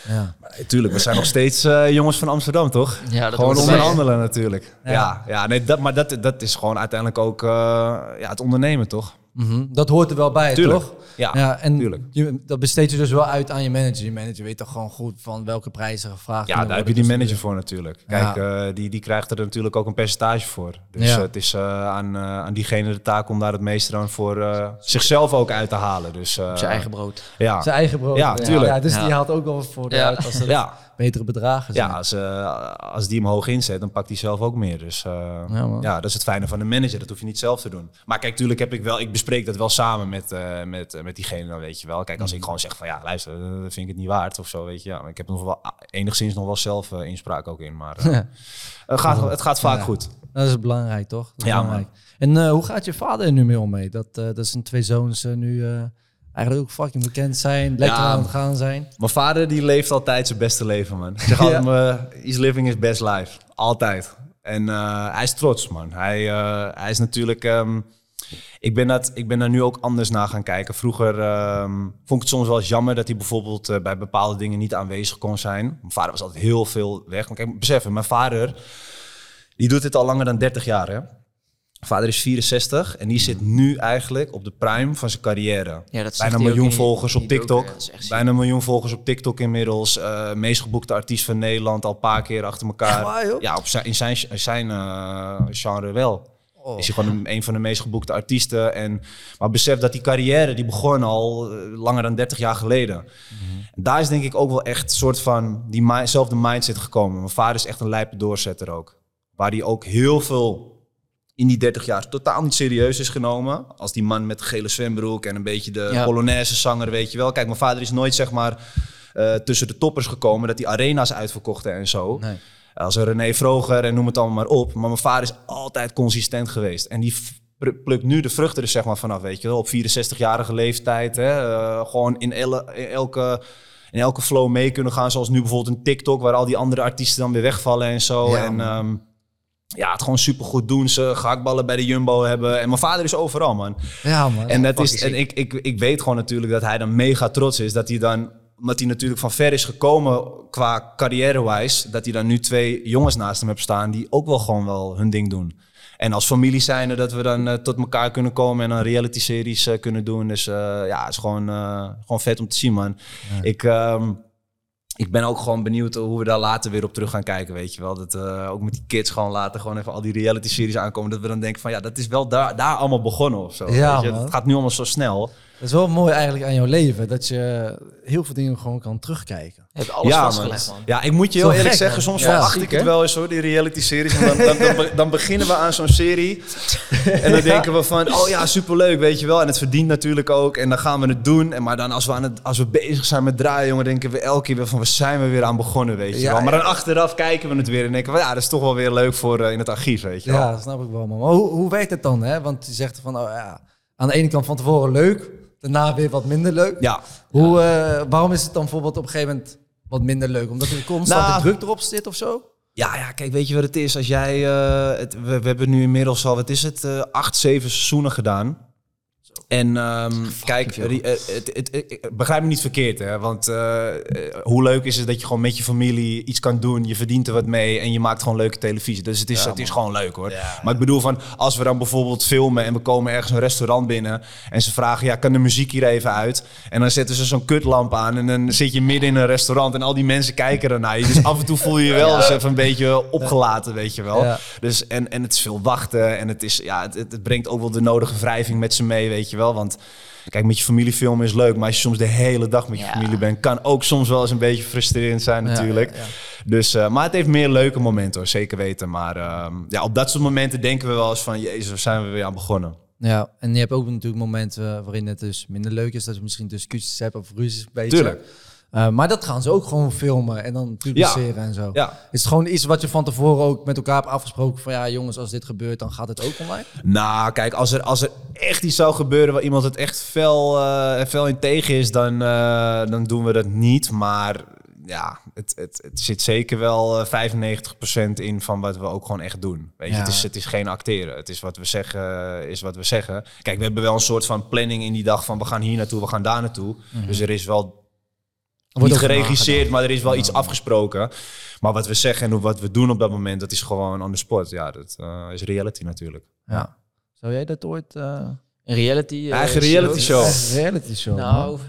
Ja. Nee, tuurlijk, we zijn nog steeds eh, jongens van Amsterdam, toch? Ja, dat gewoon onderhandelen natuurlijk. Ja. Ja, ja, nee, dat, maar dat, dat is gewoon uiteindelijk ook eh, ja, het ondernemen, toch? Mhm. Dat hoort er wel bij, Tuurlijk. toch? Ja, Ja, en tuurlijk. Je, dat besteed je dus wel uit aan je manager. Je manager weet toch gewoon goed van welke prijzen gevraagd Ja, daar heb je die manager voor natuurlijk. Kijk, eh, die, die krijgt er natuurlijk ook een percentage voor. Dus Ja. eh, het is eh, aan, aan diegene de taak om daar het meeste dan voor eh, zichzelf ook uit te halen. Dus, eh, zijn eigen brood. Ja, Zijn eigen brood. Ja, tuurlijk. Ja, dus Ja. die haalt ook wel voor Ja. uit als er ja, betere bedragen zijn. ja als, eh, als die hem hoog inzet, dan pakt hij zelf ook meer. Dus eh, ja, dat is het fijne van de manager. Dat hoef je niet zelf te doen. Maar kijk, tuurlijk heb ik wel, ik bespreek dat wel samen met, eh, met, eh, met diegene, dan weet je wel. Kijk, als ik gewoon zeg van ja, luister, eh, vind ik het niet waard of zo, weet je. Ja, maar ik heb nog wel enigszins nog wel zelf eh, inspraak ook in. Maar (laughs) het, gaat, het gaat vaak Ja. goed. Dat is belangrijk, toch? Dat is Ja, belangrijk. En hoe gaat je vader er nu mee om mee? Dat, dat zijn twee zoons nu eigenlijk ook fucking bekend zijn, lekker Ja. aan het gaan zijn. Mijn vader die leeft altijd zijn beste leven, man. Ik zeg altijd, eh, he's living his best life. Altijd. En hij is trots, man. Hij, hij is natuurlijk... ehm, ik, ben dat, ik ben daar nu ook anders naar gaan kijken. Vroeger ehm, vond ik het soms wel eens jammer dat hij bijvoorbeeld eh, bij bepaalde dingen niet aanwezig kon zijn. Mijn vader was altijd heel veel weg. Maar kijk, besef, mijn vader die doet dit al langer dan 30 jaar, hè. Mijn vader is 64 en die zit nu eigenlijk op de prime van zijn carrière. Ja, dat zegt Bijna een miljoen in volgers op TikTok. Bijna een miljoen volgers op TikTok inmiddels. Eh meest geboekte artiest van Nederland al een paar keer achter elkaar. Waar, ja, op zijn, in zijn, zijn eh, genre wel. Oh. Is hij gewoon een, een van de meest geboekte artiesten. En, maar besef dat die carrière die begon al eh, langer dan 30 jaar geleden. En daar is denk ik ook wel echt soort van diezelfde mindset gekomen. Mijn vader is echt een lijpe doorzetter ook. Waar hij ook heel veel in die 30 jaar totaal niet serieus is genomen. Als die man met de gele zwembroek en een beetje de Ja. Polonaise zanger, weet je wel. Kijk, mijn vader is nooit zeg maar eh, tussen de toppers gekomen. Dat die arena's uitverkochten en zo. Nee. Als een René Vroger en noem het allemaal maar op. Maar mijn vader is altijd consistent geweest. En die plukt nu de vruchten er zeg maar vanaf, weet je wel. Op 64-jarige leeftijd. Hè, eh, gewoon in, elke... In elke flow mee kunnen gaan, zoals nu bijvoorbeeld een TikTok, waar al die andere artiesten dan weer wegvallen en zo. Ja, en ehm, ja, het gewoon supergoed doen. Ze gehaktballen bij de Jumbo hebben. En mijn vader is overal, man. Ja, man. En, dat is, en ik, ik, ik weet gewoon natuurlijk dat hij dan mega trots is. Dat hij dan, omdat hij natuurlijk van ver is gekomen qua carrière-wise, dat hij dan nu twee jongens naast hem heeft staan die ook wel gewoon wel hun ding doen. En als familie zijnde dat we dan eh, tot elkaar kunnen komen en dan reality-series eh, kunnen doen. Dus eh, ja, het is gewoon, gewoon vet om te zien, man. Ik, ehm, ik ben ook gewoon benieuwd hoe we daar later weer op terug gaan kijken, weet je wel. Dat ook met die kids gewoon later gewoon even al die reality-series aankomen. Dat we dan denken van ja, dat is wel daar, daar allemaal begonnen of zo. Ja, weet je? man. Het gaat nu allemaal zo snel. Dat is wel mooi eigenlijk aan jouw leven. Dat je heel veel dingen gewoon kan terugkijken. Je hebt alles ja, vastgelegd, man. Ja, ik moet je heel eerlijk gek, zeggen, soms Ja, ziek, ik het wel eens hoor, die reality-series. En Dan, dan, dan, dan beginnen we aan zo'n serie en dan (laughs) denken we van, oh ja, superleuk, weet je wel. En het verdient natuurlijk ook en dan gaan we het doen. En maar dan als we, aan het, als we bezig zijn met draaien, jongen, denken we elke keer weer van, waar zijn we weer aan begonnen, weet je Ja, wel. Maar ja. dan achteraf kijken we het weer en denken we, ja, dat is toch wel weer leuk voor eh, in het archief, weet je wel. Ja, dat snap ik wel. Man. Maar hoe, hoe werkt het dan? Hè? Want je zegt van, oh, ja, aan de ene kant van tevoren leuk, daarna weer wat minder leuk. Ja, Hoe, eh, waarom is het dan bijvoorbeeld op een gegeven moment wat minder leuk? Omdat er constant Nou, de druk erop zit of zo? Ja, ja, kijk, weet je wat het is? Als jij, eh, het, we, we hebben nu inmiddels al, wat is het, eh, acht, zeven seizoenen gedaan. En ehm, kijk, eh, het, het- begrijp me niet verkeerd, hè? Want eh, eh, hoe leuk is het dat je gewoon met je familie iets kan doen, je verdient er wat mee en je maakt gewoon leuke televisie. Dus het is, het is gewoon leuk hoor. Maar ik bedoel van, als we dan bijvoorbeeld filmen en we komen ergens een restaurant binnen en ze vragen, ja, kan de muziek hier even uit? En dan zetten ze zo'n kutlamp aan en dan zit je midden in een restaurant en al die mensen kijken ernaar. je. Dus af en toe voel je je wel eens even een beetje opgelaten, weet je wel. Dus, en, en het is veel wachten en het, is, ja, het het brengt ook wel de nodige wrijving met ze mee, weet je wel. Want kijk, met je familie filmen is leuk, maar als je soms de hele dag met je Ja. familie bent, kan ook soms wel eens een beetje frustrerend zijn natuurlijk. ja. Dus, eh, maar het heeft meer leuke momenten hoor, zeker weten. Maar ehm, ja, op dat soort momenten denken we wel eens van, jezus, waar zijn we weer aan begonnen? Ja, en je hebt ook natuurlijk momenten waarin het dus minder leuk is. Dat je misschien discussies hebt of ruzies. Tuurlijk. Eh, maar dat gaan ze ook gewoon filmen en dan publiceren en zo. Ja. Is het gewoon iets wat je van tevoren ook met elkaar hebt afgesproken van ja jongens, als dit gebeurt, dan gaat het ook online? Nou, kijk, als er, als er echt iets zou gebeuren waar iemand het echt fel, eh, fel in tegen is, dan, eh, dan doen we dat niet. Maar ja, het, het, het zit zeker wel eh, 95% in van wat we ook gewoon echt doen. Weet je, Ja. het, is, het is geen acteren. Het is wat we zeggen, is wat we zeggen. Kijk, we hebben wel een soort van planning in die dag van we gaan hier naartoe, we gaan daar naartoe. Dus er is wel Wordt niet geregisseerd, maar er is wel iets afgesproken. Maar wat we zeggen en wat we doen op dat moment, dat is gewoon on the spot. Ja, dat eh, is reality natuurlijk. Ja. Zou jij dat ooit... eh Een reality eh, Eigen reality show. Een reality show? Nou,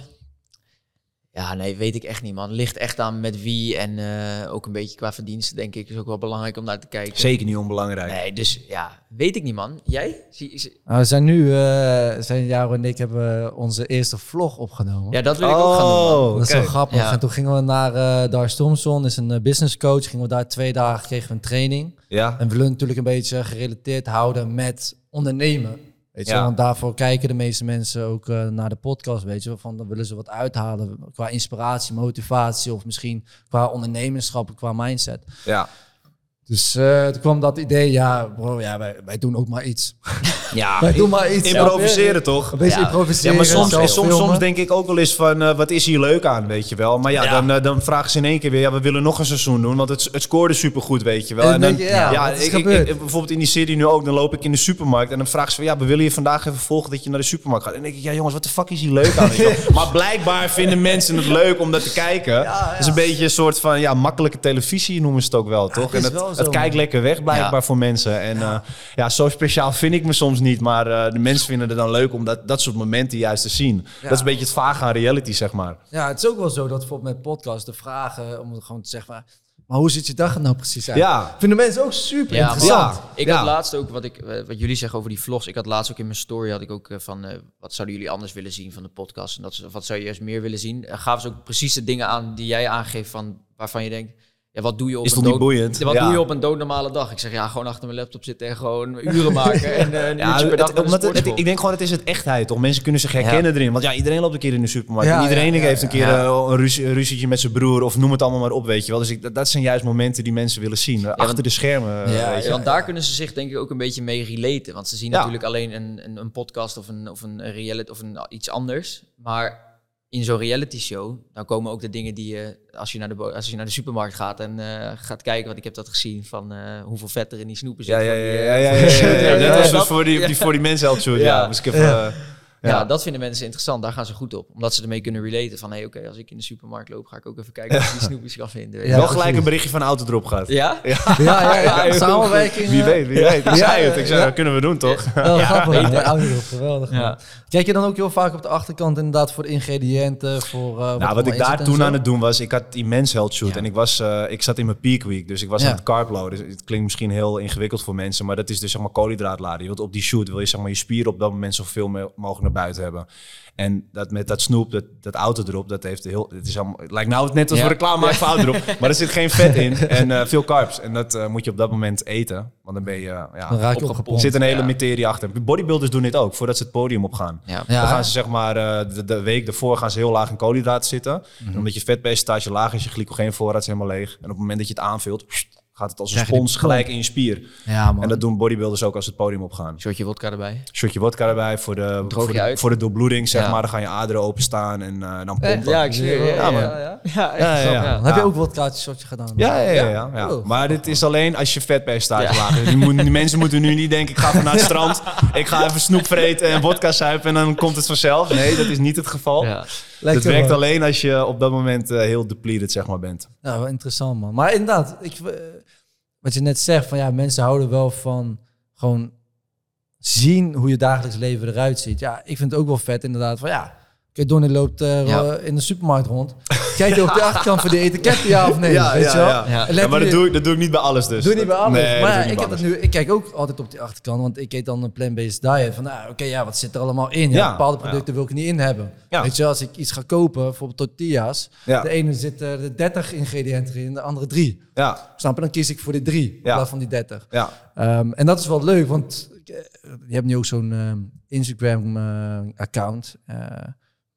ja, nee, weet ik echt niet, man. Ligt echt aan met wie en eh, ook een beetje qua verdiensten, denk ik, is ook wel belangrijk om naar te kijken. Zeker niet onbelangrijk. Nee, dus ja, weet ik niet, man. Jij? Zie, zie- Nou, we zijn nu, eh zijn Jaro en ik hebben onze eerste vlog opgenomen. ja, dat wil ik ook gaan doen, man. Oh, Dat is wel grappig. Ja. En toen gingen we naar eh Dar Thompson, is een business coach. Gingen we daar twee dagen, kregen we een training. Ja. En we willen natuurlijk een beetje gerelateerd houden met ondernemen. Weet je, Ja. want daarvoor kijken de meeste mensen ook eh, naar de podcast, weet je. Van dan willen ze wat uithalen qua inspiratie, motivatie of misschien qua ondernemerschap, qua mindset. Ja. Dus eh, toen kwam dat idee, ja bro, ja, wij, wij doen ook maar iets. (laughs) ja. wij doen maar iets. Improviseren toch? Een beetje Ja. improviseren. Ja, maar soms, soms, filmen. soms denk ik ook wel eens van, eh, wat is hier leuk aan, weet je wel. Maar ja, Ja. Dan, eh, dan vragen ze in één keer weer, ja, we willen nog een seizoen doen, want het, het scoorde supergoed, weet je wel. En En dan, denk je, ja, ik, ik, gebeurd? ik- bijvoorbeeld in die serie nu ook, dan loop ik in de supermarkt en dan vragen ze van, ja, we willen je vandaag even volgen dat je naar de supermarkt gaat. En dan denk ik, ja jongens, wat de fuck is hier leuk aan. (laughs) Maar blijkbaar vinden mensen het leuk om dat te kijken. Het is een beetje een soort van, ja, makkelijke televisie noemen ze het ook wel, toch? het is en het, wel zo, het kijkt lekker weg blijkbaar Ja. voor mensen. En ja. ja, zo speciaal vind ik me soms niet, maar eh, de mensen vinden het dan leuk om dat, dat soort momenten juist te zien. Dat is een beetje het vage aan reality, zeg maar. Ja, het is ook wel zo dat bijvoorbeeld met podcast de vragen, om het gewoon te zeggen, maar, maar hoe ziet je dag er nou precies uit? Ja. Vinden mensen ook super Ja, interessant. Ja. Ik Ja. had laatst ook, wat, ik, eh, wat jullie zeggen over die vlogs, ik had laatst ook in mijn story, had ik ook eh, van, eh, wat zouden jullie anders willen zien van de podcast? En dat, ze- wat zou je juist meer willen zien? En gaven ze ook precies de dingen aan die jij aangeeft van, waarvan je denkt, ja, wat doe je op Is een dood- boeiend? Wat Ja. doe je op een doodnormale dag? Ik zeg, ja, gewoon achter mijn laptop zitten en gewoon uren maken (laughs) en eh, een Ja, uurtje per dag het- ik denk gewoon, het is het echtheid, toch? Mensen kunnen zich herkennen erin. Want ja, iedereen loopt een keer in de supermarkt. En iedereen ja, ja, heeft een keer ja. eh, een, ruzie, een ruzietje met zijn broer. Of noem het allemaal maar op, weet je wel. Dus ik, dat, dat zijn juist momenten die mensen willen zien. eh, achter want- de schermen, eh, Ja, weet je. Ja, want daar kunnen ze zich denk ik ook een beetje mee relaten. Want ze zien Ja. natuurlijk alleen een, een, een podcast of een, of een reality of een, iets anders. Maar in zo'n reality show, dan komen ook de dingen die je, als je naar de, als je naar de supermarkt gaat en eh, gaat kijken, want ik heb dat gezien van eh, hoeveel vet er in die snoepen zit. Ja, ja, ja, ja, eh, ja, ja, ja, (laughs) ja, Ja, Dat was dus voor die, die, voor die mensen helpt shoot. Ja, Ja. moest ik even... Ja. ja. Ja. Dat vinden mensen interessant. Daar gaan ze goed op. Omdat ze ermee kunnen relaten van, hé, oké, als ik in de supermarkt loop, ga ik ook even kijken of ik die (laughs) snoepjes kan vinden. weet je Ja, wel gelijk een berichtje van Autodrop gaat. Ja? Ja, ja, (laughs) ja. (laughs) Samenwerking. Wie eh, weet, wie weet. Ik zei het. Ik zei, Ja. dat kunnen we doen, toch? Wel grappig. Ja, ouder, geweldig. Ja. Kijk je dan ook heel vaak op de achterkant inderdaad voor ingrediënten? Voor, eh, Nou, wat ik daar toen zo? aan het doen was, ik had immens health shoot Ja. en ik, was, eh, ik zat in mijn peak week, dus ik was Ja. aan het carbloaden. Dus het klinkt misschien heel ingewikkeld voor mensen, maar dat is dus zeg maar koolhydraatladen. Je wilt op die shoot wil je zeg maar je spieren op dat moment zoveel mogelijk naar buiten hebben. En dat met dat snoep, dat, dat auto erop, dat heeft heel... Het, is allemaal, het lijkt nou net als Ja. we reclame maken voor auto erop. (laughs) Maar er zit geen vet in en eh, veel carbs. En dat eh, moet je op dat moment eten. Want dan ben je... eh, ja, Dan raak je er opgepompt. zit een hele Ja. materie achter. Bodybuilders doen dit ook, voordat ze het podium opgaan. Ja. Ja. Dan gaan ze zeg maar de, de week ervoor gaan ze heel laag in koolhydraten zitten. Mhm. Omdat je vetpercentage laag is, je glycogeenvoorraad is helemaal leeg. En op het moment dat je het aanvult, gaat het als een spons gelijk in je spier. Ja, man. En dat doen bodybuilders ook als ze het podium opgaan. Shotje wodka erbij. Shotje wodka erbij voor de, voor de, voor de doorbloeding, zeg Ja. maar. Dan gaan je aderen openstaan en eh, dan Eh, pompen. ja, ik zweer. Ja, Ja, man. ja, ja. Ja, ja, ja. Dan heb je ook wat kaartjes shotje gedaan? Ja, ja, ja. ja, ja. Maar dit is alleen als je Ja. laag is. Die, moet- die mensen moeten nu niet denken, ik ga even naar het strand. Ik ga even snoep vreten en vodka zuipen en dan komt het vanzelf. Nee, dat is niet het geval. Het werkt alleen als je op dat moment eh, heel depleted zeg maar, bent. Ja, wel interessant, man. Maar inderdaad, ik, eh, wat je net zegt, van ja, mensen houden wel van gewoon zien hoe je dagelijks leven eruit ziet. Ja, ik vind het ook wel vet, inderdaad. Van ja, oké, Donnie loopt eh, Ja. in de supermarkt rond. Kijk je op de (laughs) achterkant van de etiketten, ja of nee? Ja, weet ja, je wel? ja. Ja. Maar dat doe, ik, dat doe ik niet bij alles dus. Doe niet bij alles. Nee, dat maar ik, heb het alles. nu, ik kijk ook altijd op die achterkant, want ik eet dan een plant-based diet. Van, nou, oké, ja, wat zit er allemaal in? Ja, Ja, bepaalde ja. producten wil ik niet in hebben. Ja. Weet je, als ik iets ga kopen, bijvoorbeeld tortillas, Ja. de ene zit er de 30 ingrediënten in, de andere drie. Ja, Snap je? Dan kies ik voor die drie in Ja. plaats van die 30. ja. Ehm, en dat is wel leuk, want eh, je hebt nu ook zo'n ehm, Instagram-account.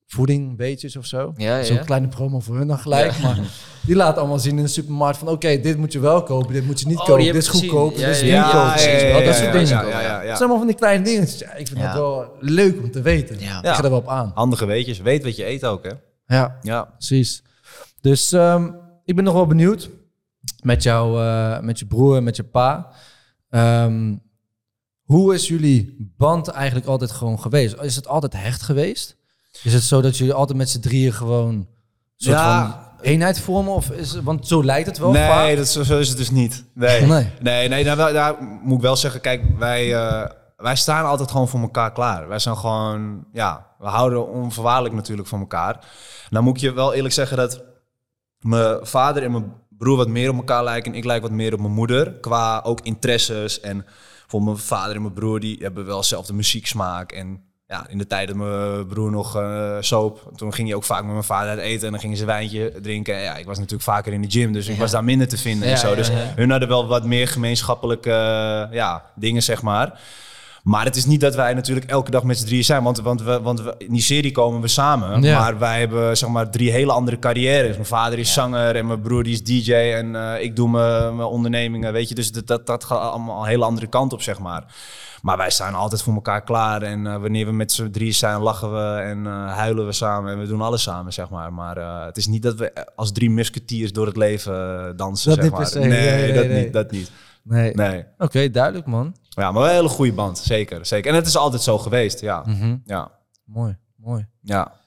Voeding, beetjes of zo. Ja, Zo'n ja. kleine promo voor hun dan gelijk. Maar die laat allemaal zien in de supermarkt van... oké, dit moet je wel kopen, dit moet je niet Oh, kopen. Dit is goedkoop, dit is niet goedkoop. dat soort dingen. zijn allemaal van die kleine dingetjes. Ja, ik vind Ja. dat wel leuk om te weten. Ja. Ik ga er wel op aan. Handige weetjes. Weet wat je eet ook, hè? Ja, Ja. precies. Dus ehm, ik ben nog wel benieuwd met, jou, eh, met je broer en met je pa. Ehm, hoe is jullie band eigenlijk altijd gewoon geweest? Is het altijd hecht geweest? Is het zo dat jullie altijd met z'n drieën gewoon soort Ja. van eenheid vormen? Of is, want zo lijkt het wel Nee, vaak. dat, zo, zo is het dus niet. Nee, nee, nee. nee, daar, daar moet ik wel zeggen, kijk, wij, eh, wij staan altijd gewoon voor elkaar klaar. Wij zijn gewoon, ja, we houden onvoorwaardelijk natuurlijk van elkaar. Nou moet ik je wel eerlijk zeggen dat mijn vader en mijn broer wat meer op elkaar lijken en ik lijk wat meer op mijn moeder. Qua ook interesses en voor mijn vader en mijn broer, die hebben wel dezelfde muzieksmaak en... Ja, in de tijd dat mijn broer nog eh soap, toen ging hij ook vaak met mijn vader uit eten en dan gingen ze wijntje drinken. En ja, ik was natuurlijk vaker in de gym, dus ik was daar minder te vinden en zo. dus hun hadden wel wat meer gemeenschappelijke ja, dingen, zeg maar. Maar het is niet dat wij natuurlijk elke dag met z'n drieën zijn. Want, want, we, want we, in die serie komen we samen. Ja. Maar wij hebben zeg maar drie hele andere carrières. Mijn vader is zanger en mijn broer die is DJ. En eh, ik doe mijn, mijn ondernemingen, weet je. Dus dat, dat, dat gaat allemaal een hele andere kant op, zeg maar. Maar wij staan altijd voor elkaar klaar. En eh, wanneer we met z'n drieën zijn, lachen we en eh, huilen we samen. En we doen alles samen, zeg maar. Maar eh, het is niet dat we als drie musketiers door het leven dansen, Dat zeg niet per maar. se. Nee, Nee, nee, dat nee. niet, dat niet. Nee. Nee. Oké, duidelijk man. Ja, maar wel een hele goede band, zeker, zeker. En het is altijd zo geweest, ja. Mhm. Ja, Mooi, mooi. ja.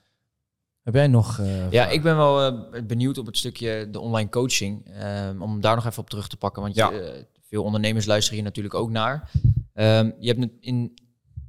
Heb jij nog... eh, Ja, ik ben wel eh, benieuwd op het stukje de online coaching. ehm, om daar nog even op terug te pakken. Want Ja. je, eh, veel ondernemers luisteren hier natuurlijk ook naar. Ehm, je hebt het in.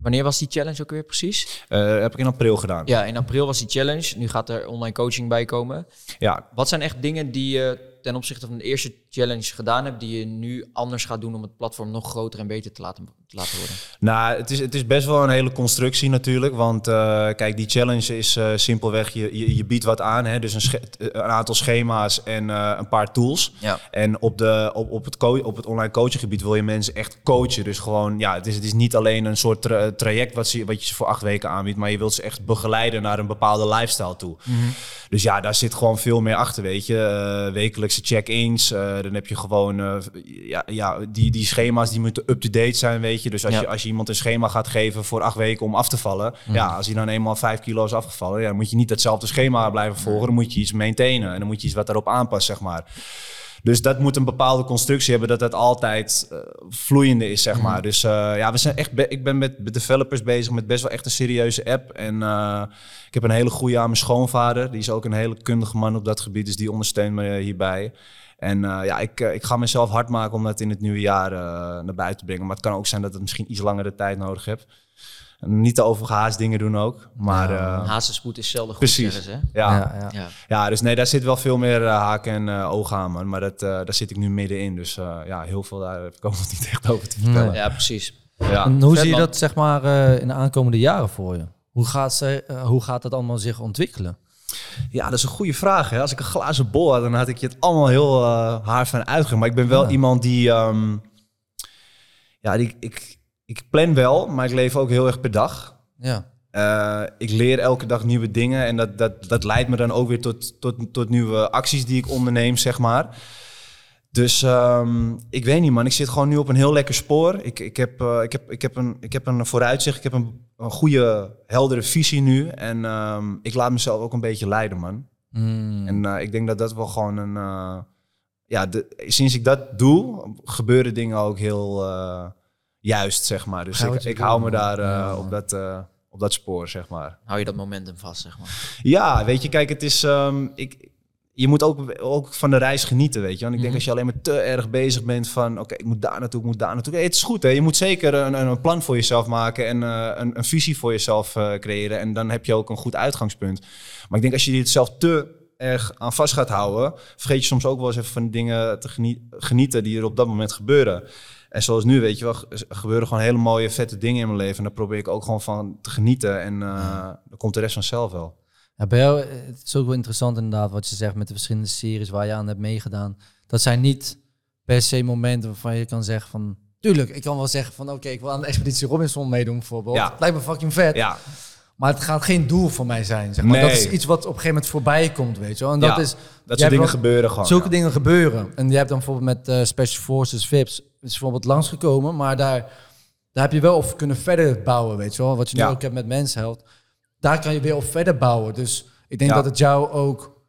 Wanneer was die challenge ook weer precies? Eh, heb ik in april gedaan. Ja, in april was die challenge. Nu gaat er online coaching bij komen. Ja, Wat zijn echt dingen die je ten opzichte van de eerste challenge gedaan hebt, die je nu anders gaat doen om het platform nog groter en beter te laten, te laten worden? Nou, het is, het is best wel een hele constructie natuurlijk. Want eh, kijk, die challenge is eh, simpelweg, je, je, je biedt wat aan. Hè? Dus een, sche- een aantal schema's en eh, een paar tools. Ja. En op, de, op, op, het op het online coachinggebied wil je mensen echt coachen. Dus gewoon, ja, het is, het is niet alleen een soort tra- traject wat, ze, wat je ze voor acht weken aanbiedt. Maar je wilt ze echt begeleiden naar een bepaalde lifestyle toe. Dus ja, daar zit gewoon veel meer achter, weet je. Eh, wekelijkse check-ins. eh, dan heb je gewoon, eh, ja, ja die, die schema's die moeten up-to-date zijn, weet je. Dus als, Ja. je, als je iemand een schema gaat geven voor acht weken om af te vallen. Ja, als hij dan eenmaal vijf kilo is afgevallen, ja, dan moet je niet datzelfde schema blijven volgen. Dan moet je iets maintainen en dan moet je iets wat daarop aanpast, zeg maar. Dus dat moet een bepaalde constructie hebben, dat dat altijd eh, vloeiende is, zeg maar. Dus eh, ja, we zijn echt be- ik ben met developers bezig met best wel echt een serieuze app. En ik heb een hele goede aan mijn schoonvader. Die is ook een hele kundige man op dat gebied, dus die ondersteunt me hierbij. En eh, ja, ik, eh, ik ga mezelf hard maken om dat in het nieuwe jaar eh, naar buiten te brengen. Maar het kan ook zijn dat het misschien iets langere tijd nodig heb. En niet te overgehaast dingen doen ook. Maar ja, Hazenspoed is zelden goed, precies. hè? ja. ja, ja. Ja. Ja, dus nee, daar zit wel veel meer eh, haken en eh, ogen aan, man. Maar dat, eh, daar zit ik nu middenin. Dus eh, ja, heel veel daar heb ik ook nog niet echt over te vertellen. ja, precies. Ja. En hoe Vet, zie je dat zeg maar eh, in de aankomende jaren voor je? Hoe gaat, ze, eh, hoe gaat dat allemaal zich ontwikkelen? Ja, dat is een goede vraag. Hè? Als ik een glazen bol had, dan had ik je het allemaal heel eh haar van uitgegaan. Maar ik ben wel Ja. iemand die... ehm, ja, die, ik, ik plan wel, maar ik leef ook heel erg per dag. Ja. Eh, ik leer elke dag nieuwe dingen en dat, dat, dat leidt me dan ook weer tot, tot, tot nieuwe acties die ik onderneem, zeg maar. Dus ehm, ik weet niet, man. Ik zit gewoon nu op een heel lekker spoor. Ik, ik, heb, ik, heb, ik, heb, een, ik heb een vooruitzicht. Ik heb een, een goede, heldere visie nu. En ehm, ik laat mezelf ook een beetje leiden, man. Mm. En eh, ik denk dat dat wel gewoon een... eh, ja, de, sinds ik dat doe, gebeuren dingen ook heel eh, juist, zeg maar. Dus ik, ik hou me daar eh, Ja, op, dat, eh, op dat spoor, zeg maar. Hou je dat momentum vast, zeg maar. Ja, weet je, kijk, het is. ehm, ik, je moet ook, ook van de reis genieten, weet je. Want ik denk Mhm. als je alleen maar te erg bezig bent van... oké, ik moet daar naartoe, ik moet daar naartoe. Hey, het is goed, hè. Je moet zeker een, een plan voor jezelf maken... en eh, een, een visie voor jezelf eh, creëren. En dan heb je ook een goed uitgangspunt. Maar ik denk als je het zelf te erg aan vast gaat houden... vergeet je soms ook wel eens even van de dingen te genie- genieten... die er op dat moment gebeuren. En zoals nu, weet je wel, ge- gebeuren gewoon hele mooie, vette dingen in mijn leven. En daar probeer ik ook gewoon van te genieten. En eh, dan komt de rest vanzelf wel. Ja, bij jou, eh, het is ook wel interessant inderdaad wat je zegt met de verschillende series waar je aan hebt meegedaan. Dat zijn niet per se momenten waarvan je kan zeggen van... Tuurlijk, ik kan wel zeggen van oké, ik wil aan de Expeditie Robinson meedoen bijvoorbeeld. Ja. Lijkt me fucking vet. Ja, Maar het gaat geen doel voor mij zijn. Zeg maar. Nee. Dat is iets wat op een gegeven moment voorbij komt, weet je wel. En dat Ja, is, dat soort dingen gebeuren gewoon. zulke ja. dingen gebeuren. En je hebt dan bijvoorbeeld met eh, Special Forces, VIPs, is bijvoorbeeld langsgekomen. Maar daar, daar heb je wel op kunnen verder bouwen, weet je wel. Wat je nu ook hebt met Mensheld. Daar kan je weer op verder bouwen. Dus ik denk Ja. dat het jou ook,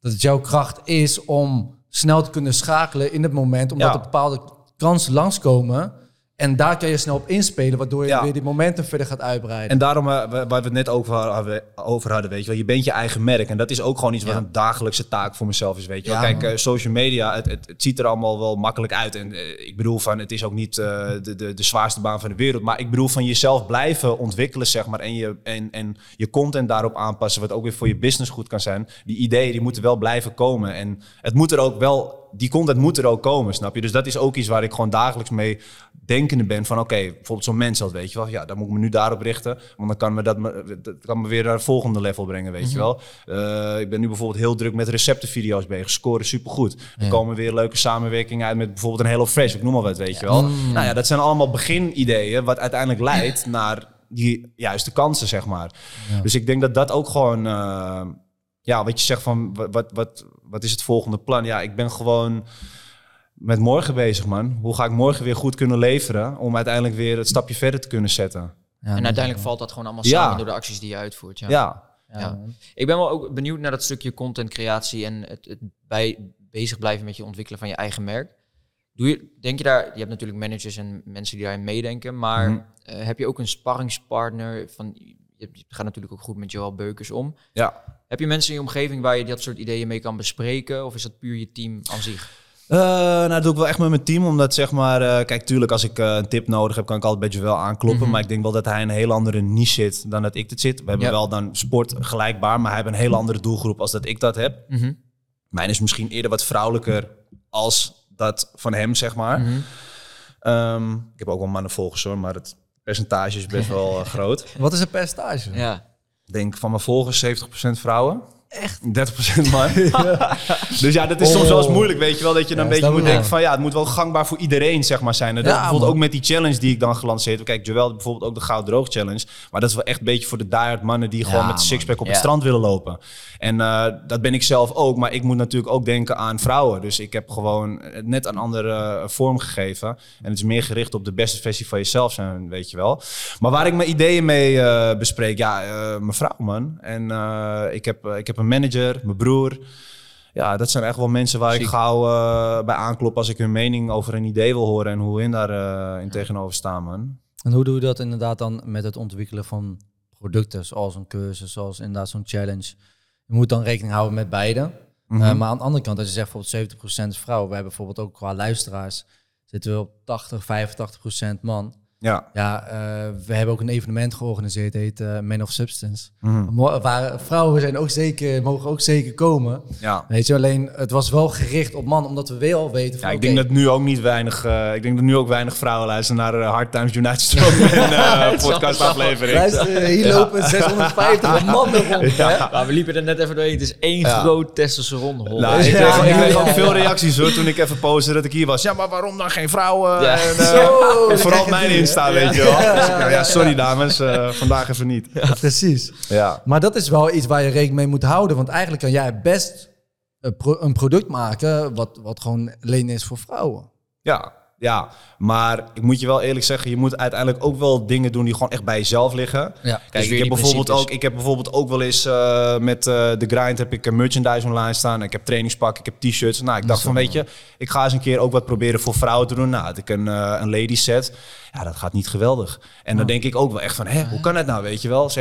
dat het jouw kracht is om snel te kunnen schakelen in het moment. Omdat Ja. er bepaalde kansen langskomen. En daar kan je snel op inspelen, waardoor je Ja. weer die momentum verder gaat uitbreiden. En daarom, eh, waar we het net over hadden, over hadden, weet je wel, je bent je eigen merk. En dat is ook gewoon iets wat een dagelijkse taak voor mezelf is, weet je wel. Ja, Kijk, eh, social media, het, het, het ziet er allemaal wel makkelijk uit. En eh, ik bedoel van, het is ook niet de, de, de zwaarste baan van de wereld. Maar ik bedoel van jezelf blijven ontwikkelen, zeg maar. En je, en, en je content daarop aanpassen, wat ook weer voor je business goed kan zijn. Die ideeën, die moeten wel blijven komen. En het moet er ook wel, die content moet er ook komen, snap je? Dus dat is ook iets waar ik gewoon dagelijks mee denkende ben van oké, bijvoorbeeld zo'n mens als weet je wel, ja, dan moet ik me nu daarop richten, want dan kan me dat, me, dat kan me weer naar het volgende level brengen, weet je wel. Eh, ik ben nu bijvoorbeeld heel druk met receptenvideo's bezig, scoren supergoed. Er Ja. komen weer leuke samenwerkingen uit met bijvoorbeeld een Hello Fresh, ik noem maar wat, weet je wel. Mm. Nou ja, dat zijn allemaal beginideeën, wat uiteindelijk leidt naar die juiste kansen, zeg maar. Ja. Dus ik denk dat dat ook gewoon, eh, ja, wat je zegt van, wat, wat, wat, wat is het volgende plan? Ja, ik ben gewoon met morgen bezig, man. Hoe ga ik morgen weer goed kunnen leveren om uiteindelijk weer het stapje verder te kunnen zetten? Ja, en uiteindelijk valt dat gewoon allemaal Ja. samen door de acties die je uitvoert. Ja. Ja, ja, ja. man. Ik ben wel ook benieuwd naar dat stukje content creatie en het, het bij, bezig blijven met je ontwikkelen van je eigen merk. Doe je, denk je daar, je hebt natuurlijk managers en mensen die daarin meedenken, maar Mhm. eh, heb je ook een sparringspartner van, je, je gaat natuurlijk ook goed met Joel Beukers om. ja. Heb je mensen in je omgeving waar je dat soort ideeën mee kan bespreken of is dat puur je team aan zich? Eh, nou, dat doe ik wel echt met mijn team. Omdat zeg maar, eh, kijk, tuurlijk, als ik eh, een tip nodig heb, kan ik altijd beetje wel aankloppen. Mhm. Maar ik denk wel dat hij een hele andere niche zit dan dat ik dit zit. We hebben Ja. wel dan sport gelijkbaar, maar hij heeft een hele andere doelgroep als dat ik dat heb. Mhm. Mijn is misschien eerder wat vrouwelijker als dat van hem, zeg maar. Mhm. Ehm, ik heb ook wel mannenvolgers hoor, maar het percentage is best wel (laughs) groot. Wat is het percentage? Ja. Denk van mijn volgers 70% vrouwen. Echt? 30% man. (laughs) dus ja, dat is soms wel eens Oh. moeilijk, weet je wel. Dat je dan Ja, een beetje moet denken van... ja, het moet wel gangbaar voor iedereen, zeg maar, zijn. En dat Ja, bijvoorbeeld man. ook met die challenge die ik dan gelanceerd heb. Kijk, Joel bijvoorbeeld ook de Goud Droog Challenge. Maar dat is wel echt een beetje voor de diehard mannen... die gewoon met sixpack op Ja. het strand willen lopen. En eh, dat ben ik zelf ook. Maar ik moet natuurlijk ook denken aan vrouwen. Dus ik heb gewoon het net een andere eh, vorm gegeven. En het is meer gericht op de beste versie van jezelf zijn, weet je wel. Maar waar ik mijn ideeën mee eh, bespreek, ja, eh, mijn vrouw, man. En eh, ik, heb, ik heb een manager, mijn broer. Ja, dat zijn echt wel mensen waar ik gauw eh, bij aanklop als ik hun mening over een idee wil horen en hoe hun daar eh, in tegenover staan, man. En hoe doe je dat inderdaad dan met het ontwikkelen van producten, zoals een cursus, zoals inderdaad zo'n challenge? Je moet dan rekening houden met beide. Mhm. Eh, maar aan de andere kant, als je zegt bijvoorbeeld 70% is vrouw, we hebben bijvoorbeeld ook qua luisteraars, zitten we op 80, 85% man. Ja. Ja, eh, we hebben ook een evenement georganiseerd, het heet eh, Man of Substance. Mhm. Waar vrouwen zijn ook zeker, mogen ook zeker komen. Ja. Weet je, alleen het was wel gericht op mannen, omdat we wel weten van Ja, ik denk dat nu ook niet weinig, eh, ik denk dat nu ook weinig vrouwen luisteren naar Hard Times United Strongman (laughs) eh podcastaflevering. luister, hier Ja. lopen 650 (laughs) mannen rond. hè? Nou, we liepen er net even doorheen. Het is één Ja. groot testosteronhol. Nou, ik Ja, kreeg, ik ja, kreeg ja, ook ja. veel reacties hoor toen ik even postte dat ik hier was. Ja, maar waarom dan geen vrouwen? Ja. En, eh, (laughs) Zo, en vooral mijn weet je wel. Dus nou ja, sorry dames, eh, vandaag even niet. Precies. Ja. Maar dat is wel iets waar je rekening mee moet houden. Want eigenlijk kan jij best een, pro- een product maken wat, wat gewoon alleen is voor vrouwen. Ja, ja, maar ik moet je wel eerlijk zeggen, je moet uiteindelijk ook wel dingen doen die gewoon echt bij jezelf liggen. Ja. Kijk, weer ik heb, bijvoorbeeld principes. ook, ik heb bijvoorbeeld ook wel eens eh, met eh de grind heb ik een merchandise online staan. Ik heb trainingspak, ik heb t-shirts. Nou, ik dacht van, weet je, ik ga eens een keer ook wat proberen voor vrouwen te doen. Nou, had ik een, een ladies set. Ja, dat gaat niet geweldig. En dan denk ik ook wel echt van, hè, hoe kan het nou, weet je wel? 70%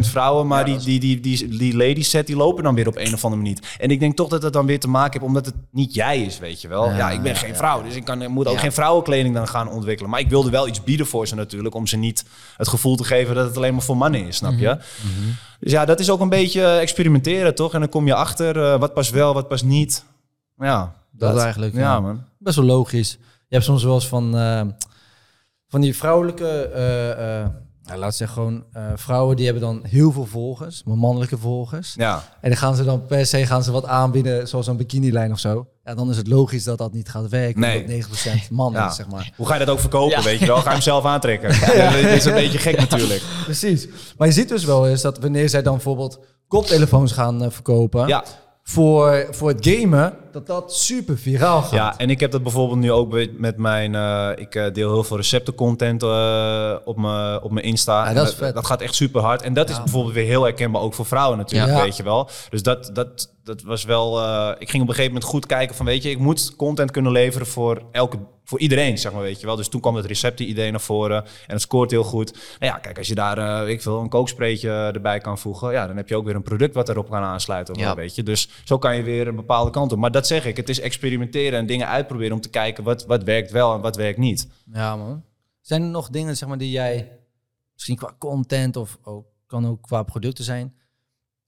vrouwen, maar die, die, die, die, die ladies set, die lopen dan weer op een of andere manier. En ik denk toch dat het dan weer te maken heeft, omdat het niet jij is, weet je wel? Ja, ik ben geen vrouw, dus ik kan, moet ook Ja. geen vrouwenkleding dan gaan ontwikkelen. Maar ik wilde wel iets bieden voor ze natuurlijk, om ze niet het gevoel te geven dat het alleen maar voor mannen is, snap je? Dus ja, dat is ook een beetje experimenteren, toch? En dan kom je achter eh, wat past wel, wat past niet. Ja, Dat eigenlijk, Ja, ja. man. Best wel logisch. Je hebt soms wel eens van, eh, van die vrouwelijke, eh eh nou, laat zeggen gewoon eh, vrouwen die hebben dan heel veel volgers, maar mannelijke volgers. Ja, En dan gaan ze dan per se gaan ze wat aanbieden, zoals een bikinilijn of zo. Ja, dan is het logisch dat dat niet gaat werken. Nee. omdat 90% mannen Ja. is, zeg maar. hoe ga je dat ook verkopen, Ja. weet je wel? Ga je hem (laughs) zelf aantrekken? Ja. Dat is een beetje gek natuurlijk. (laughs) Precies. Maar je ziet dus wel eens dat wanneer zij dan bijvoorbeeld koptelefoons gaan verkopen Ja, voor, voor het gamen, dat dat super viraal gaat. Ja, en ik heb dat bijvoorbeeld nu ook met- met mijn... eh, ik eh, deel heel veel receptencontent eh, op mijn op mijn Insta. Ja, En dat is vet. Dat gaat echt super hard. En dat is bijvoorbeeld weer heel herkenbaar ook voor vrouwen natuurlijk, Ja. weet je wel. Dus dat, dat, dat was wel... ik ging op een gegeven moment goed kijken van, weet je... Ik moet content kunnen leveren voor elke... Voor iedereen, zeg maar, weet je wel. Dus toen kwam het recepten-idee naar voren. En het scoort heel goed. Nou ja, kijk, als je daar, eh ik veel, een kookspreetje erbij kan voegen... Ja, dan heb je ook weer een product wat erop kan aansluiten. of Ja. weet je. Dus zo kan je weer een bepaalde kant op. Maar dat zeg ik, het is experimenteren en dingen uitproberen... om te kijken wat, wat werkt wel en wat werkt niet. Ja, man. Zijn er nog dingen zeg maar, die jij, misschien qua content of ook, kan ook qua producten zijn,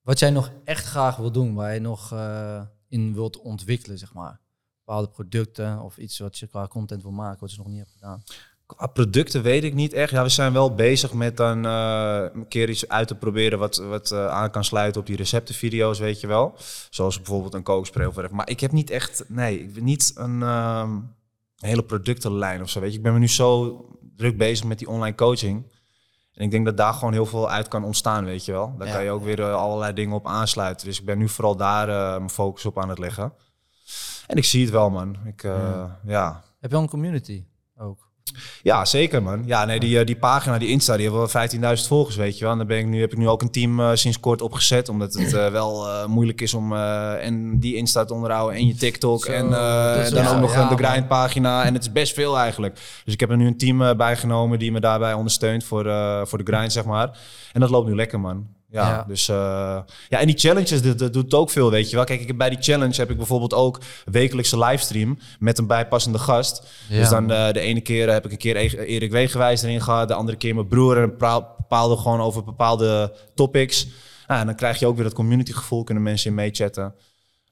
wat jij nog echt graag wil doen, waar je nog eh, in wilt ontwikkelen, zeg maar? Bepaalde producten of iets wat je qua content wil maken, wat je nog niet hebt gedaan. Qua producten weet ik niet echt. Ja, we zijn wel bezig met dan eh, een keer iets uit te proberen wat, wat eh, aan kan sluiten op die receptenvideo's, weet je wel. Zoals bijvoorbeeld een kookspray of whatever. Maar ik heb niet echt, nee, ik ben niet een ehm, hele productenlijn of zo, weet je. Ik ben me nu zo druk bezig met die online coaching. En ik denk dat daar gewoon heel veel uit kan ontstaan, weet je wel. Daar Ja. kan je ook weer eh, allerlei dingen op aansluiten. Dus ik ben nu vooral daar mijn focus op aan het leggen. En ik zie het wel, man. Ik, eh, ja. Heb je al een community ook? Ja, zeker man. Ja, nee, die, eh, die pagina, die Insta, die hebben wel 15.000 volgers, weet je wel. En daar ben ik nu, heb ik nu ook een team eh, sinds kort opgezet, omdat het wel moeilijk is om en die Insta te onderhouden en je TikTok Zo, en dan ja, ook nog ja, een de man. grind pagina. En het is best veel eigenlijk. Dus ik heb er nu een team bijgenomen die me daarbij ondersteunt voor, voor de grind, zeg maar. En dat loopt nu lekker, man. Ja, Ja. dus eh, ja, en die challenges, dat, dat doet ook veel, weet je wel. Kijk, ik heb bij die challenge heb ik bijvoorbeeld ook wekelijkse livestream met een bijpassende gast. Ja, dus dan eh, de ene keer heb ik een keer E- Erik Wegenwijs erin gehad, de andere keer mijn broer en bepaalde gewoon over bepaalde topics. Nou, en dan krijg je ook weer dat community gevoel, kunnen mensen in meechatten.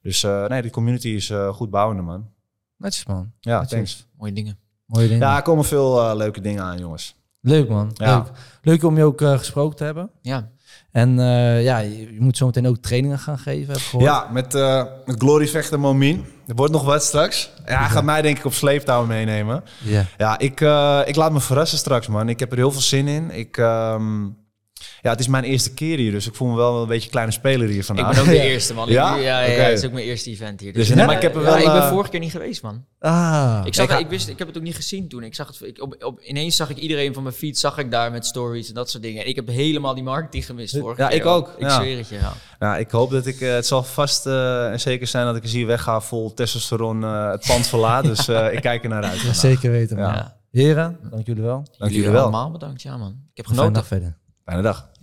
Dus eh, nee, die community is eh, goed bouwende, man. Netjes, man. Ja, Netjes. thanks. Mooie dingen. Mooie dingen. Ja, er komen veel leuke dingen aan, jongens. Leuk, man. Ja. Leuk. Leuk om je ook eh, gesproken te hebben. Ja, En eh, ja, je, moet zo meteen ook trainingen gaan geven, heb ik gehoord. Ja, met, eh met Glory Vechter Momin. Er wordt nog wat straks. Ja, hij gaat mij denk ik op sleeptouw meenemen. Ja. Ja, ik, eh, ik laat me verrassen straks, man. Ik heb er heel veel zin in. Ik, ehm, ja, het is mijn eerste keer hier, dus ik voel me wel een beetje kleine speler hier ik vandaag. ben ook de (laughs) Ja. eerste man. Ja? Ja, ja, ja, Oké. het is ook mijn eerste event hier. Dus Dus, maar ik heb er ja, wel, ik ben eh, vorige keer niet geweest, man. Ah. Ik, zag, Ik ga- ik, wist, ik heb het ook niet gezien toen. Ik zag het, ik, op, op, ineens zag ik iedereen van mijn feed, zag ik daar met stories en dat soort dingen. En ik heb helemaal die marketing gemist vorige Ja, keer. ik ook, Ik ja. zweer het je, ja. Nou, ik hoop dat ik... eh, het zal vast eh, en zeker zijn dat ik eens hier wegga vol testosteron eh, het pand verlaat. (laughs) Dus eh, ik kijk er naar uit. Zeker weten, man. Heren, dank jullie wel. Dank jullie wel. allemaal bedankt, ja man. Ik heb Fijne genoten. dag verder. Fijne dag.